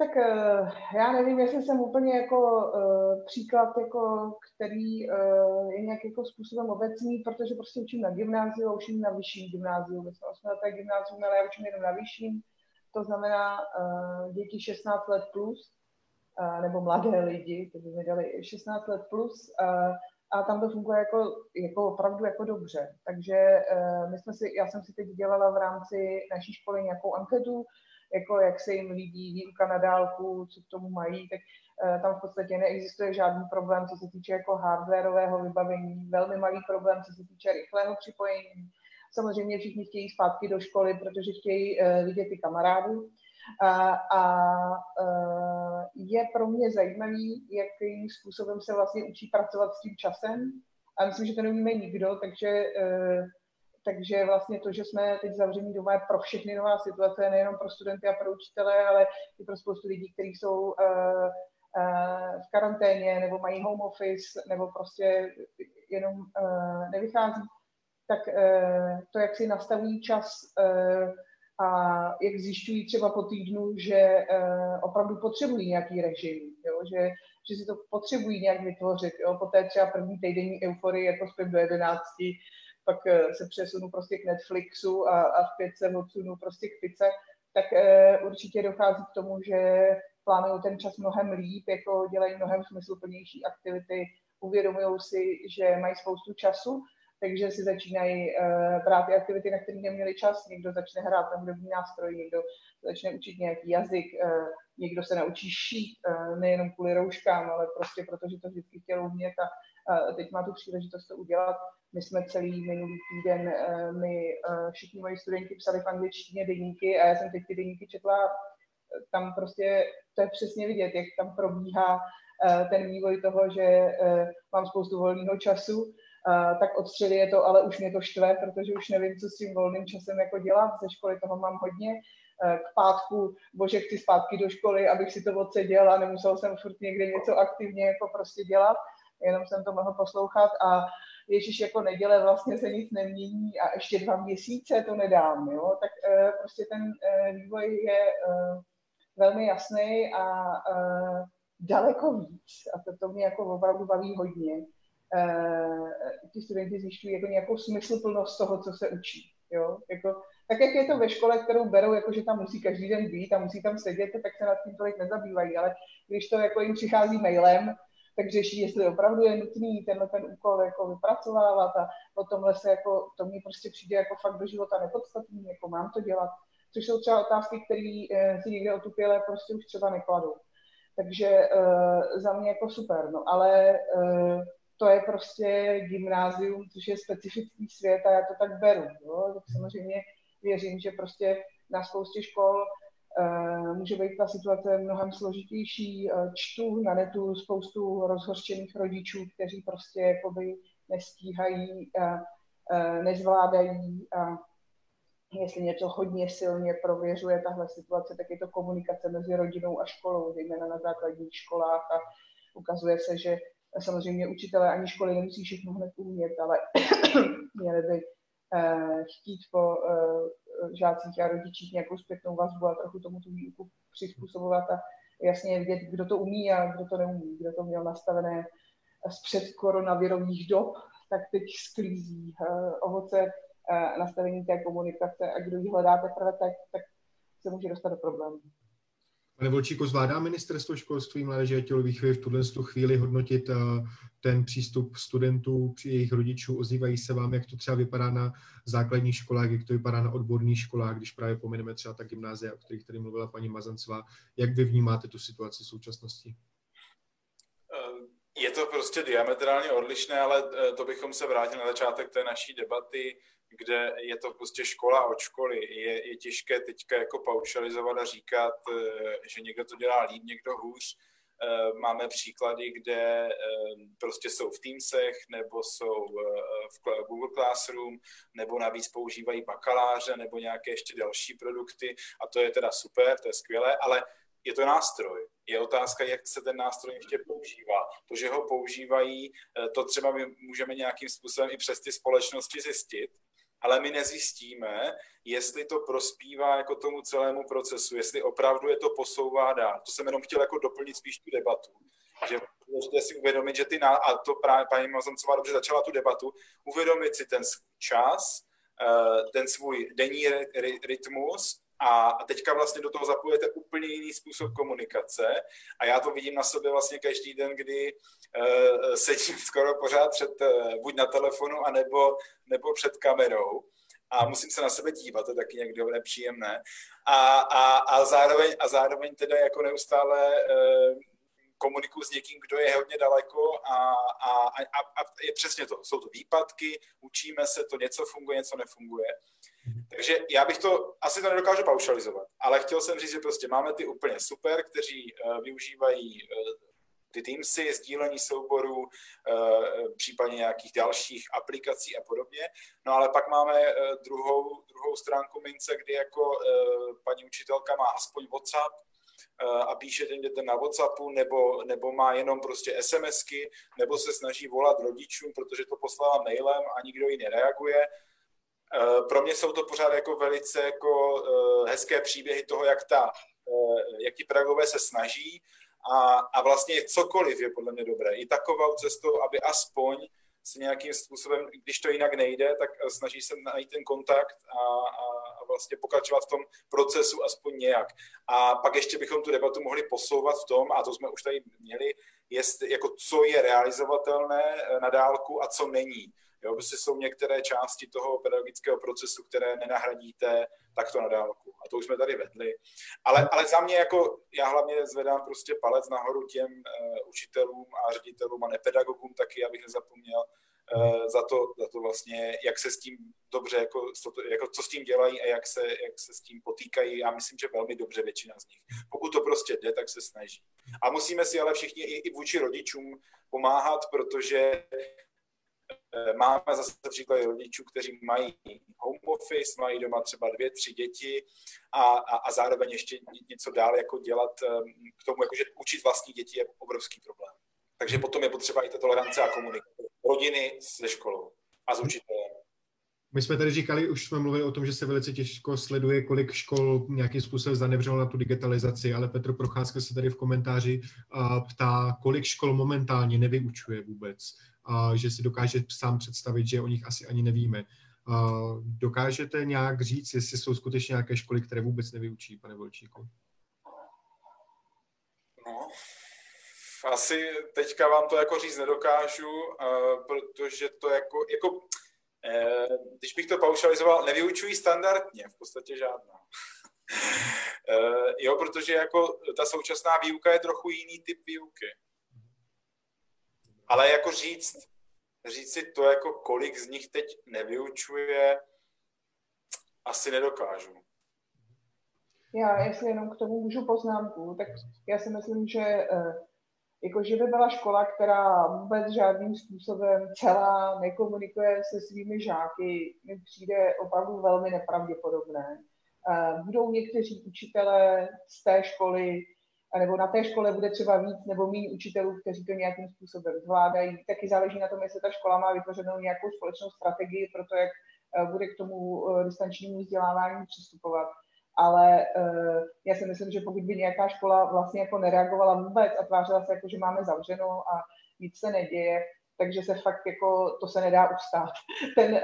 Tak uh, já nevím, jestli jsem úplně jako uh, příklad, jako, který uh, je nějak jako způsobem obecný, protože prostě učím na gymnáziu a učím na vyšším gymnáziu. My jsme osmileté gymnázium, ale já učím jenom na vyšším. To znamená děti 16 let plus, nebo mladé lidi, kteří mi dali 16 let plus. A tam to funguje jako, jako opravdu jako dobře. Takže my jsme si, já jsem si teď dělala v rámci naší školy nějakou anketu, jako jak se jim líbí výuka na dálku, co k tomu mají, tak uh, tam v podstatě neexistuje žádný problém, co se týče jako hardwareového vybavení, velmi malý problém, co se týče rychlého připojení. Samozřejmě všichni chtějí zpátky do školy, protože chtějí uh, vidět ty kamarády. A, a uh, je pro mě zajímavý, jakým způsobem se vlastně učí pracovat s tím časem. A myslím, že to neumíme nikdo, takže takže vlastně to, že jsme teď zavření doma, je pro všechny nová situace, nejenom pro studenty a pro učitele, ale i pro spoustu lidí, kteří jsou uh, uh, v karanténě nebo mají home office nebo prostě jenom uh, nevychází, tak to, jak si nastavují čas a jak zjišťují třeba po týdnu, že opravdu potřebují nějaký režim, jo? Že, že si to potřebují nějak vytvořit. Jo? Po té třeba první týdenní euforii, jako spím do jedenácti, pak eh, se přesunu prostě k Netflixu a, a v pět se odsunu prostě k pice, tak uh, určitě dochází k tomu, že plánují ten čas mnohem líp, jako dělají mnohem smysluplnější aktivity, uvědomují si, že mají spoustu času, takže si začínají uh, brát ty aktivity, na které neměli čas. Někdo začne hrát na hudební nástroj, někdo začne učit nějaký jazyk, uh, někdo se naučí šít, uh, nejenom kvůli rouškám, ale prostě protože to vždycky chtěl umět a teď má tu příležitost to udělat. My jsme celý minulý týden, uh, my uh, všichni moji studenti psali v angličtině deníky a já jsem teď ty deníky četla, tam prostě to je přesně vidět, jak tam probíhá ten vývoj toho, že mám spoustu volného času, tak od středy je to, ale už mě to štve, protože už nevím, co s tím volným časem jako dělat. Ze školy toho mám hodně. K pátku, bože, chci zpátky do školy, abych si to odseděl a nemusel jsem furt někde něco aktivně jako prostě dělat. Jenom jsem to mohl poslouchat a Ježíš jako neděle vlastně se nic nemění a ještě dva měsíce to nedám, jo? tak uh, prostě ten uh, vývoj je uh, velmi jasný a uh, daleko víc a to, to mě jako opravdu baví hodně. Uh, ti studenti zjišťují jako nějakou smysluplnost toho, co se učí. Jo? Jako, tak jak je to ve škole, kterou berou, jako že tam musí každý den být a musí tam sedět, tak se nad tím tolik nezabývají, ale když to jako jim přichází mailem, tak řeší, jestli opravdu je nutný tenhle ten úkol jako vypracovávat a o tomhle se jako, to mi prostě přijde jako fakt do života nepodstatný, jako mám to dělat, což jsou třeba otázky, které eh, si někde otupěle prostě už třeba nekladou. Takže uh, za mě jako super, no ale uh, to je prostě gymnázium, což je specifický svět a já to tak beru. Jo? Tak samozřejmě věřím, že prostě na spoustě škol Eh, může být ta situace mnohem složitější. Eh, čtu na netu spoustu rozhořčených rodičů, kteří prostě jakoby nestíhají, eh, nezvládají a jestli něco hodně silně prověřuje tahle situace, tak je to komunikace mezi rodinou a školou, zejména na základních školách a ukazuje se, že samozřejmě učitelé ani školy nemusí všechno hned umět, ale *clears throat* měli by chtít po žácích a rodičích nějakou zpětnou vazbu a trochu tomu tu výuku přizpůsobovat a jasně vidět, kdo to umí a kdo to neumí, kdo to měl nastavené z před koronavirových dob, tak teď sklízí uh, ovoce uh, nastavení té komunikace a kdo ji hledá teprve, tak, tak se může dostat do problémů. Pane Volčíku, zvládá ministerstvo školství, mládeže a tělovýchovy v tuhle chvíli hodnotit uh, ten přístup studentů, při jejich rodičů, ozývají se vám, jak to třeba vypadá na základních školách, jak to vypadá na odborných školách, když právě pomeneme třeba ta gymnázia, o kterých tady mluvila paní Mazancová. Jak vy vnímáte tu situaci v současnosti? Je to prostě diametrálně odlišné, ale eh, to bychom se vrátili na začátek té naší debaty, kde je to prostě škola od školy. Je, je těžké teďka jako paušalizovat a říkat, eh, že někdo to dělá líp, někdo hůř máme příklady, kde prostě jsou v Teamsech, nebo jsou v Google Classroom, nebo navíc používají bakaláře, nebo nějaké ještě další produkty a to je teda super, to je skvělé, ale je to nástroj. Je otázka, jak se ten nástroj ještě používá. To, že ho používají, to třeba my můžeme nějakým způsobem i přes ty společnosti zjistit, ale my nezjistíme, jestli to prospívá jako tomu celému procesu, jestli opravdu je to posouvá dál. To jsem jenom chtěl jako doplnit spíš tu debatu. Že můžete si uvědomit, že ty, ná... a to právě paní Mazoncová dobře začala tu debatu, uvědomit si ten čas, eh, ten svůj denní rytmus a teďka vlastně do toho zapojete úplně jiný způsob komunikace a já to vidím na sobě vlastně každý den, kdy uh, sedím *laughs* skoro pořád před, uh, buď na telefonu, anebo, nebo před kamerou a musím se na sebe dívat, to je taky někdy nepříjemné. A, a, a, zároveň, a zároveň teda jako neustále uh, komunikuji s někým, kdo je hodně daleko a, a, a, a je přesně to. Jsou to výpadky, učíme se to, něco funguje, něco nefunguje. Takže já bych to, asi to nedokážu paušalizovat, ale chtěl jsem říct, že prostě máme ty úplně super, kteří uh, využívají uh, ty Teamsy, sdílení souborů, uh, případně nějakých dalších aplikací a podobně. No ale pak máme uh, druhou, druhou stránku mince, kdy jako paní učitelka má aspoň WhatsApp, a píše ten jdete na Whatsappu, nebo, nebo má jenom prostě SMSky, nebo se snaží volat rodičům, protože to poslala mailem a nikdo ji nereaguje. Eh, pro mě jsou to pořád jako velice jako eh, hezké příběhy toho, jak, ta, eh, jak ti pedagogové se snaží a, a vlastně cokoliv je podle mě dobré. I takovou cestou, aby aspoň se nějakým způsobem, když to jinak nejde, tak snaží se najít ten kontakt a, a, a vlastně pokračovat v tom procesu aspoň nějak. A pak ještě bychom tu debatu mohli posouvat v tom, a to jsme už tady měli, jest, jako co je realizovatelné na dálku a co není. Jo, prostě jsou některé části toho pedagogického procesu, které nenahradíte takto na dálku. A to už jsme tady vedli. Ale, ale za mě jako, já hlavně zvedám prostě palec nahoru těm uh, učitelům a ředitelům a nepedagogům taky, abych nezapomněl, uh, za, to, za to vlastně, jak se s tím dobře, jako, jako co s tím dělají a jak se, jak se s tím potýkají. Já myslím, že velmi dobře většina z nich. Pokud to prostě jde, tak se snaží. A musíme si ale všichni i, i vůči rodičům pomáhat, protože máme zase příklady rodičů, kteří mají home office, mají doma třeba dvě, tři děti a, a, a zároveň ještě něco dál jako dělat ehm, k tomu, jakože učit vlastní děti je obrovský problém. Takže potom je potřeba i ta tolerance a komunikace rodiny se školou a s učitelem. My jsme tady říkali, už jsme mluvili o tom, že se velice těžko sleduje, kolik škol nějakým způsobem zanevřelo na tu digitalizaci, ale Petr Procházka se tady v komentáři ptá, kolik škol momentálně nevyučuje vůbec že si dokáže sám představit, že o nich asi ani nevíme. Dokážete nějak říct, jestli jsou skutečně nějaké školy, které vůbec nevyučí, pane Volčíku? No, asi teďka vám to jako říct nedokážu, protože to jako, jako e, když bych to paušalizoval, nevyučují standardně, v podstatě žádná. *laughs* E, jo, protože jako ta současná výuka je trochu jiný typ výuky. Ale jako říct, říct si to, jako kolik z nich teď nevyučuje, asi nedokážu. Já, jestli jenom k tomu můžu poznámku, tak já si myslím, že eh, jako, že by byla škola, která vůbec žádným způsobem celá nekomunikuje se svými žáky, mi přijde opravdu velmi nepravděpodobné. Eh, budou někteří učitelé z té školy nebo na té škole bude třeba víc nebo méně učitelů, kteří to nějakým způsobem zvládají. Taky záleží na tom, jestli ta škola má vytvořenou nějakou společnou strategii pro to, jak eh, bude k tomu eh, distančnímu vzdělávání přistupovat. Ale uh, já si myslím, že pokud by nějaká škola vlastně jako nereagovala vůbec a tvářila se jako, že máme zavřeno a nic se neděje, takže se fakt jako, to se nedá ustát. *laughs* Ten,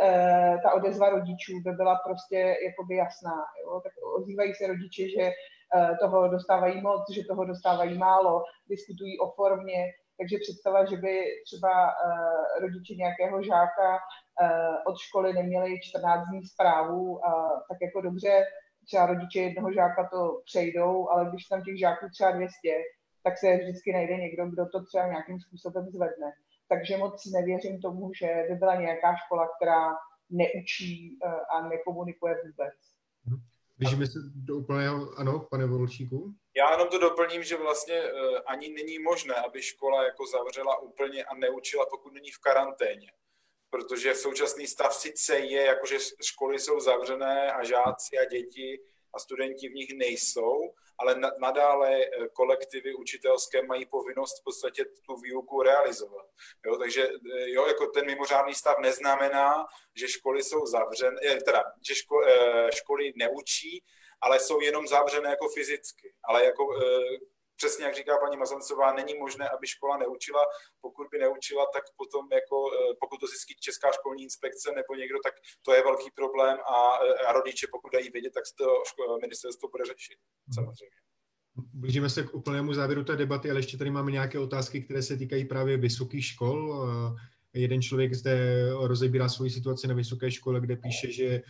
ta odezva rodičů by byla prostě jakoby jasná. Jo? Tak ozývají se rodiče, že Eh, toho dostávají moc, že toho dostávají málo, diskutují o formě, takže představa, že by třeba eh, rodiče nějakého žáka eh, od školy neměli 14 dní zprávu, tak jako dobře, třeba rodiče jednoho žáka to přejdou, ale když tam těch žáků třeba 200, tak se vždycky najde někdo, kdo to třeba nějakým způsobem zvedne. Takže moc nevěřím tomu, že by byla nějaká škola, která neučí a nekomunikuje vůbec. Blížíme se do úplného, ano, pane Volčíku? Já jenom to doplním, že vlastně uh, ani není možné, aby škola jako zavřela úplně a neučila, pokud není v karanténě. Protože v současný stav sice je, jakože školy jsou zavřené a žáci a děti a studenti v nich nejsou, ale nadále eh, kolektivy učitelské mají povinnost v podstatě tu výuku realizovat. Jo, takže eh, jo, jako ten mimořádný stav neznamená, že školy jsou zavřené, eh, teda, že ško, školy neučí, ale jsou jenom zavřené jako fyzicky. Ale jako přesně jak říká paní Mazancová, není možné, aby škola neučila. Pokud by neučila, tak potom, jako, pokud to zjistí Česká školní inspekce nebo někdo, tak to je velký problém a, a rodiče, pokud dají vědět, tak to ministerstvo bude řešit. Samozřejmě. Blížíme se k úplnému závěru té debaty, ale ještě tady máme nějaké otázky, které se týkají právě vysokých škol. Jeden člověk zde rozebírá svoji situaci na vysoké škole, kde píše, že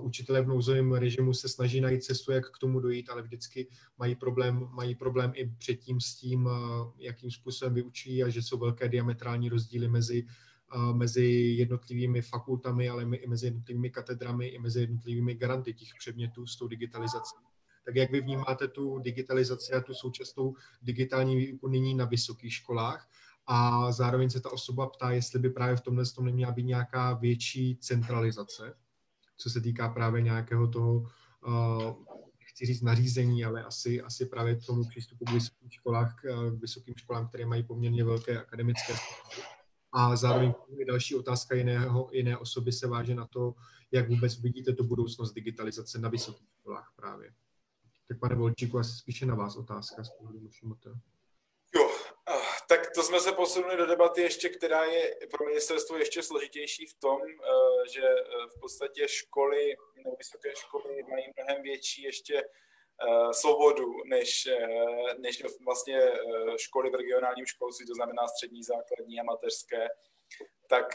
učitelé v nouzovém režimu se snaží najít cestu, jak k tomu dojít, ale vždycky mají problém, mají problém i předtím s tím, jakým způsobem vyučí a že jsou velké diametrální rozdíly mezi mezi jednotlivými fakultami, ale i mezi jednotlivými katedrami, i mezi jednotlivými garanty těch předmětů s tou digitalizací. Tak jak vy vnímáte tu digitalizaci a tu současnou digitální výuku nyní na vysokých školách? A zároveň se ta osoba ptá, jestli by právě v tomhle tom neměla být nějaká větší centralizace, co se týká právě nějakého toho, uh, chci říct nařízení, ale asi, asi právě k tomu přístupu k vysokým školách, k vysokým školám, které mají poměrně velké akademické a zároveň další otázka jiného, jiné osoby se váže na to, jak vůbec vidíte tu budoucnost digitalizace na vysokých školách právě. Tak pane Volčíku, asi spíše na vás otázka z pohledu Jo, tak to jsme se posunuli do debaty ještě, která je pro ministerstvo ještě složitější v tom, eh, že eh, v podstatě školy, nebo vysoké školy mají mnohem větší ještě eh, svobodu než, než vlastně školy v regionálním školství, to znamená střední, základní a mateřské, tak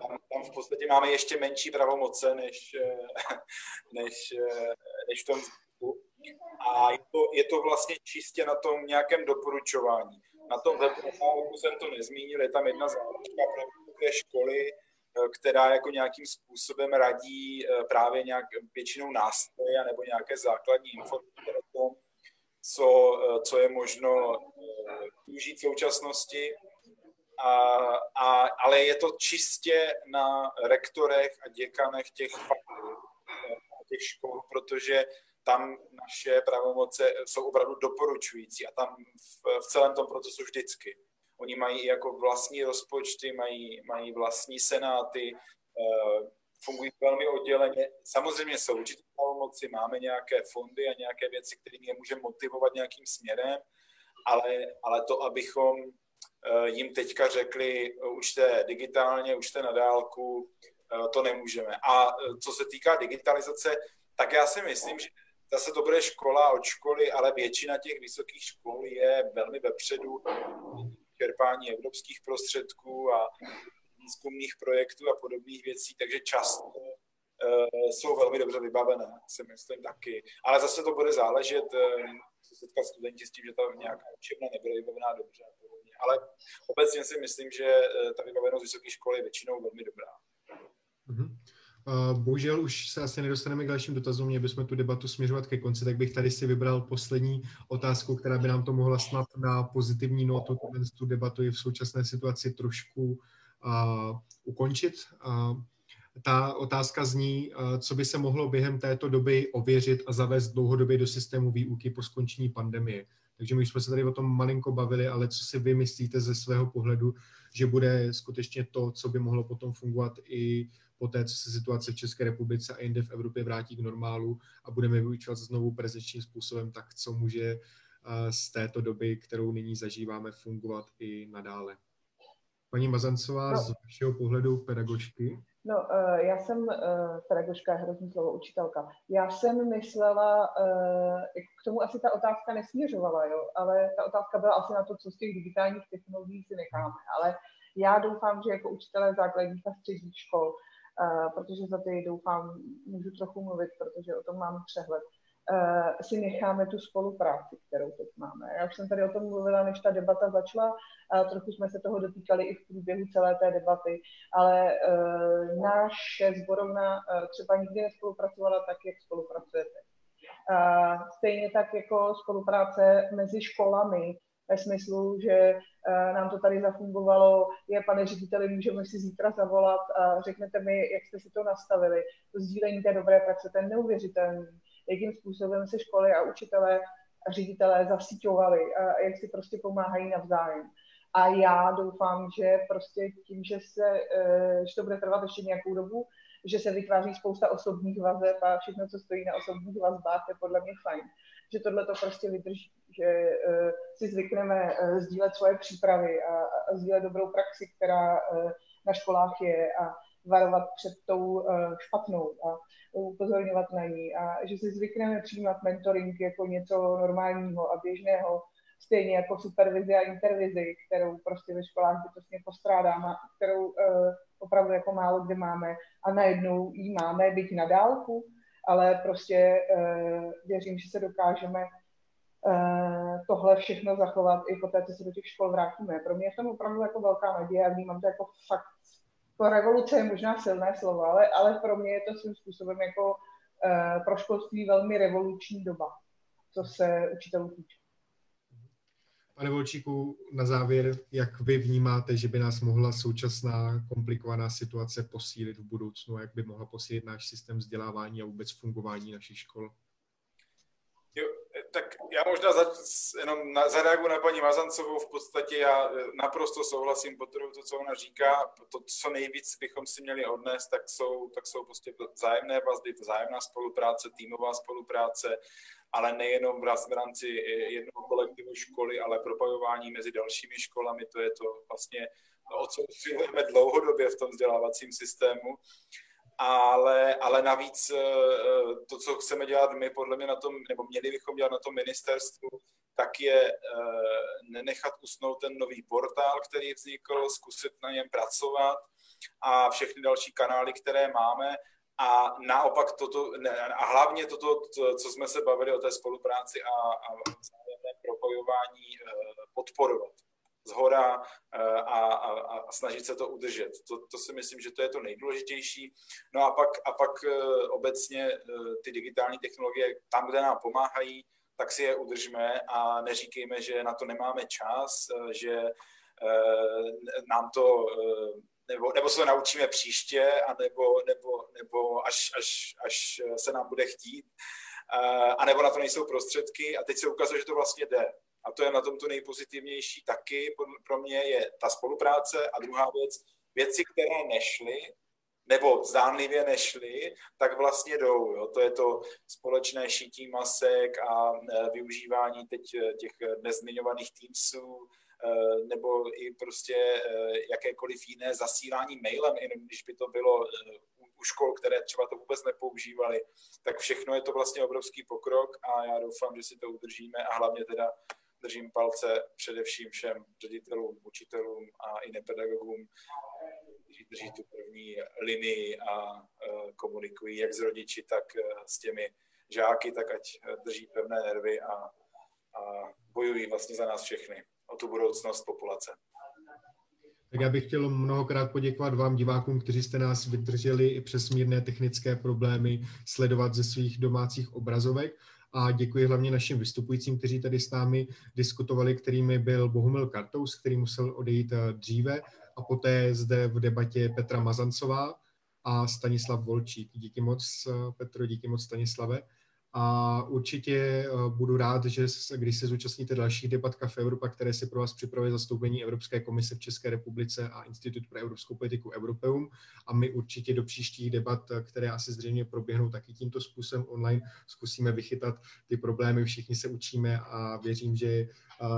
tam, tam v podstatě máme ještě menší pravomoce než, *laughs* než, než v tom zbytku. A je to, je to vlastně čistě na tom nějakém doporučování. Na tom webu jsem to nezmínil, je tam jedna záložka pro školy, která jako nějakým způsobem radí eh, právě nějak většinou nástroje nebo nějaké základní informace o tom, co, eh, co je možno eh, využít v současnosti a, a, ale je to čistě na rektorech a děkanech těch těch škol, protože tam naše pravomoce jsou opravdu doporučující a tam v, v celém tom procesu vždycky. Oni mají jako vlastní rozpočty, mají, mají vlastní senáty, uh, fungují velmi odděleně. Samozřejmě jsou určitě pravomoci, máme nějaké fondy a nějaké věci, kterými je můžeme motivovat nějakým směrem, ale, ale to, abychom Eh, jim teďka řekli, eh, učte digitálně, učte na dálku, eh, to nemůžeme. A co se týká digitalizace, tak já si myslím, že zase to bude škola od školy, ale většina těch vysokých škol je velmi vepředu čerpání evropských prostředků a výzkumných projektů a podobných věcí, takže často uh, jsou velmi dobře vybavené, si myslím taky. Ale zase to bude záležet, uh, se setkat studenti s tím, že ta nějaká učebna nebyla vybavená dobře ale obecně si myslím, že eh, ta vybavenost vysoké školy je většinou velmi dobrá. Mm-hmm. Bohužel už se asi nedostaneme k dalším dotazům, měli bychom tu debatu směřovat ke konci, tak bych tady si vybral poslední otázku, která by nám to mohla snad na pozitivní notu tu debatu i v současné situaci trošku uh, ukončit. Uh, ta otázka zní, co by se mohlo během této doby ověřit a zavést dlouhodobě do systému výuky po skončení pandemie. Takže my jsme se tady o tom malinko bavili, ale co si vy myslíte ze svého pohledu, že bude skutečně to, co by mohlo potom fungovat i po té, co se situace v České republice a jinde v Evropě vrátí k normálu a budeme vyučovat znovu prezenčním způsobem, tak co může eh, z této doby, kterou nyní zažíváme, fungovat i nadále. Paní Mazancová, no. z vašeho pohledu pedagožky. No, uh, já jsem uh, pedagožka, hrozný slovo, učitelka. Já jsem myslela, k tomu asi ta otázka nesměřovala, jo, ale ta otázka byla asi na to, co z těch digitálních technologií si necháme. Ale já doufám, že jako učitelé základních a středních škol, protože za ty doufám, můžu trochu mluvit, protože o tom mám přehled, uh, si necháme tu spolupráci, kterou teď máme. Já už jsem tady o tom mluvila, než ta debata začala, a trochu jsme se toho dotýkali i v průběhu celé té debaty, ale uh, naše zborovna třeba nikdy nespolupracovala tak, jak spolupracujete. Stejně tak jako spolupráce mezi školami, ve smyslu, že nám to tady zafungovalo, je pane řediteli, můžeme si zítra zavolat a řeknete mi, jak jste si to nastavili. To sdílení té dobré praxe, ten neuvěřitelný, jakým způsobem se školy a učitelé a ředitelé zasíťovali a jak si prostě pomáhají navzájem. A já doufám, že prostě tím, že, se, že to bude trvat ještě nějakou dobu, že se vytváří spousta osobních vazeb a všechno, co stojí na osobních vazbách, je podle mě fajn. Že tohle to prostě vydrží, že uh, si zvykneme uh, sdílet svoje přípravy a, a sdílet dobrou praxi, která uh, na školách je a varovat před tou špatnou a upozorňovat na ní a že si zvykneme přijímat mentoring jako něco normálního a běžného, stejně jako supervizi a intervizi, kterou prostě ve školách bytostně postrádáme, kterou opravdu jako málo kde máme a najednou ji máme, byť na dálku, ale prostě uh, věřím, že se dokážeme uh, tohle všechno zachovat i po té, co se do těch škol vrátíme. Pro mě je to opravdu jako velká naděje a vnímám to jako fakt, to revoluce je možná silné slovo, ale, ale pro mě je to svým způsobem jako uh, pro školství velmi revoluční doba, co se učitelů týče. Pane Volčíku, na závěr, jak vy vnímáte, že by nás mohla současná komplikovaná situace posílit v budoucnu, jak by mohla posílit náš systém vzdělávání a vůbec fungování našich škol? Jo, tak já možná za, jenom na, zareaguji na paní Mazancovou. V podstatě já eh, naprosto souhlasím, podporuji to, co ona říká. To, co nejvíc bychom si měli odnést, tak jsou, tak jsou prostě vzájemné vazby, vzájemná spolupráce, týmová spolupráce, ale nejenom v rámci jednoho kolektivu školy, ale propojování mezi dalšími školami. To je to vlastně, o co usilujeme dlouhodobě v tom vzdělávacím systému ale, ale navíc eh, eh, to, co chceme dělat my, podle mě na tom, nebo měli bychom dělat na tom ministerstvu, tak je eh, nechat usnout ten nový portál, který vznikl, zkusit na něm pracovat a všechny další kanály, které máme, a naopak toto, a hlavně toto, co jsme se bavili o té spolupráci a, a vzájemné propojování, podporovat z hora eh, a, a, a snažit se to udržet. To, to si myslím, že to je to nejdůležitější. No a pak, a pak eh, obecně eh, ty digitální technologie tam, kde nám pomáhají, tak si je udržme a neříkejme, že na to nemáme čas, že nám to nebo, nebo se to naučíme příště, a nebo, nebo, nebo až, až, až se nám bude chtít, a nebo na to nejsou prostředky a teď se ukazuje, že to vlastně jde a to je na tom to nejpozitivnější taky pro mě je ta spolupráce a druhá věc, věci, které nešly, nebo zdánlivě nešly, tak vlastně jdou. Jo. To je to společné šití masek a e, využívání teď e, těch dnes zmiňovaných Teamsů, e, nebo i prostě jakékoliv jiné zasílání mailem, jenom když by to bylo u škol, které třeba to vůbec nepoužívali, tak všechno je to vlastně obrovský pokrok a já doufám, že si to udržíme a hlavně teda držím palce především všem ředitelům, učitelům a i nepedagogům, kteří drží tu první linii a komunikují jak s rodiči, tak s těmi žáky, tak ať drží pevné nervy a, a bojují vlastně za nás všechny o tu budoucnost populace. Tak já bych chtěl mnohokrát poděkovat vám, divákům, kteří jste nás vydrželi i přes mírné technické problémy sledovat ze svých domácích obrazovek a děkuji hlavně našim vystupujícím, kteří tady s námi diskutovali, kterými byl Bohumil Kartous, který musel odejít eh, dříve a poté zde v debatě Petra Mazancová a Stanislav Volčík. Díky moc, eh, Petro, díky moc, Stanislave. A určitě eh, budu rád, že když se zúčastníte dalších debat Café Evropa, které si pro vás připravuje zastoupení Evropské komise v České republice a Institut pro evropskou politiku Europeum. A my určitě do příštích debat, které asi zřejmě proběhnou taky tímto způsobem online, zkusíme vychytat ty problémy. Všichni se učíme a věřím, že eh,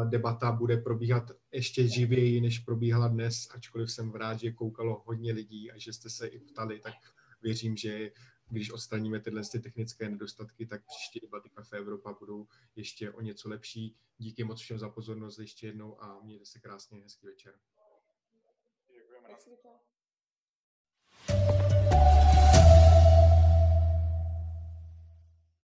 debata bude probíhat ještě živěji, než probíhala dnes, ačkoliv jsem rád, že koukalo hodně lidí a že jste se i ptali, tak věřím, že když odstraníme tyhle ty technické nedostatky, tak příští debaty Kafe Evropa budou ještě o něco lepší. Díky moc všem za pozornost ještě jednou a mějte se krásně, hezký večer. Děkujeme.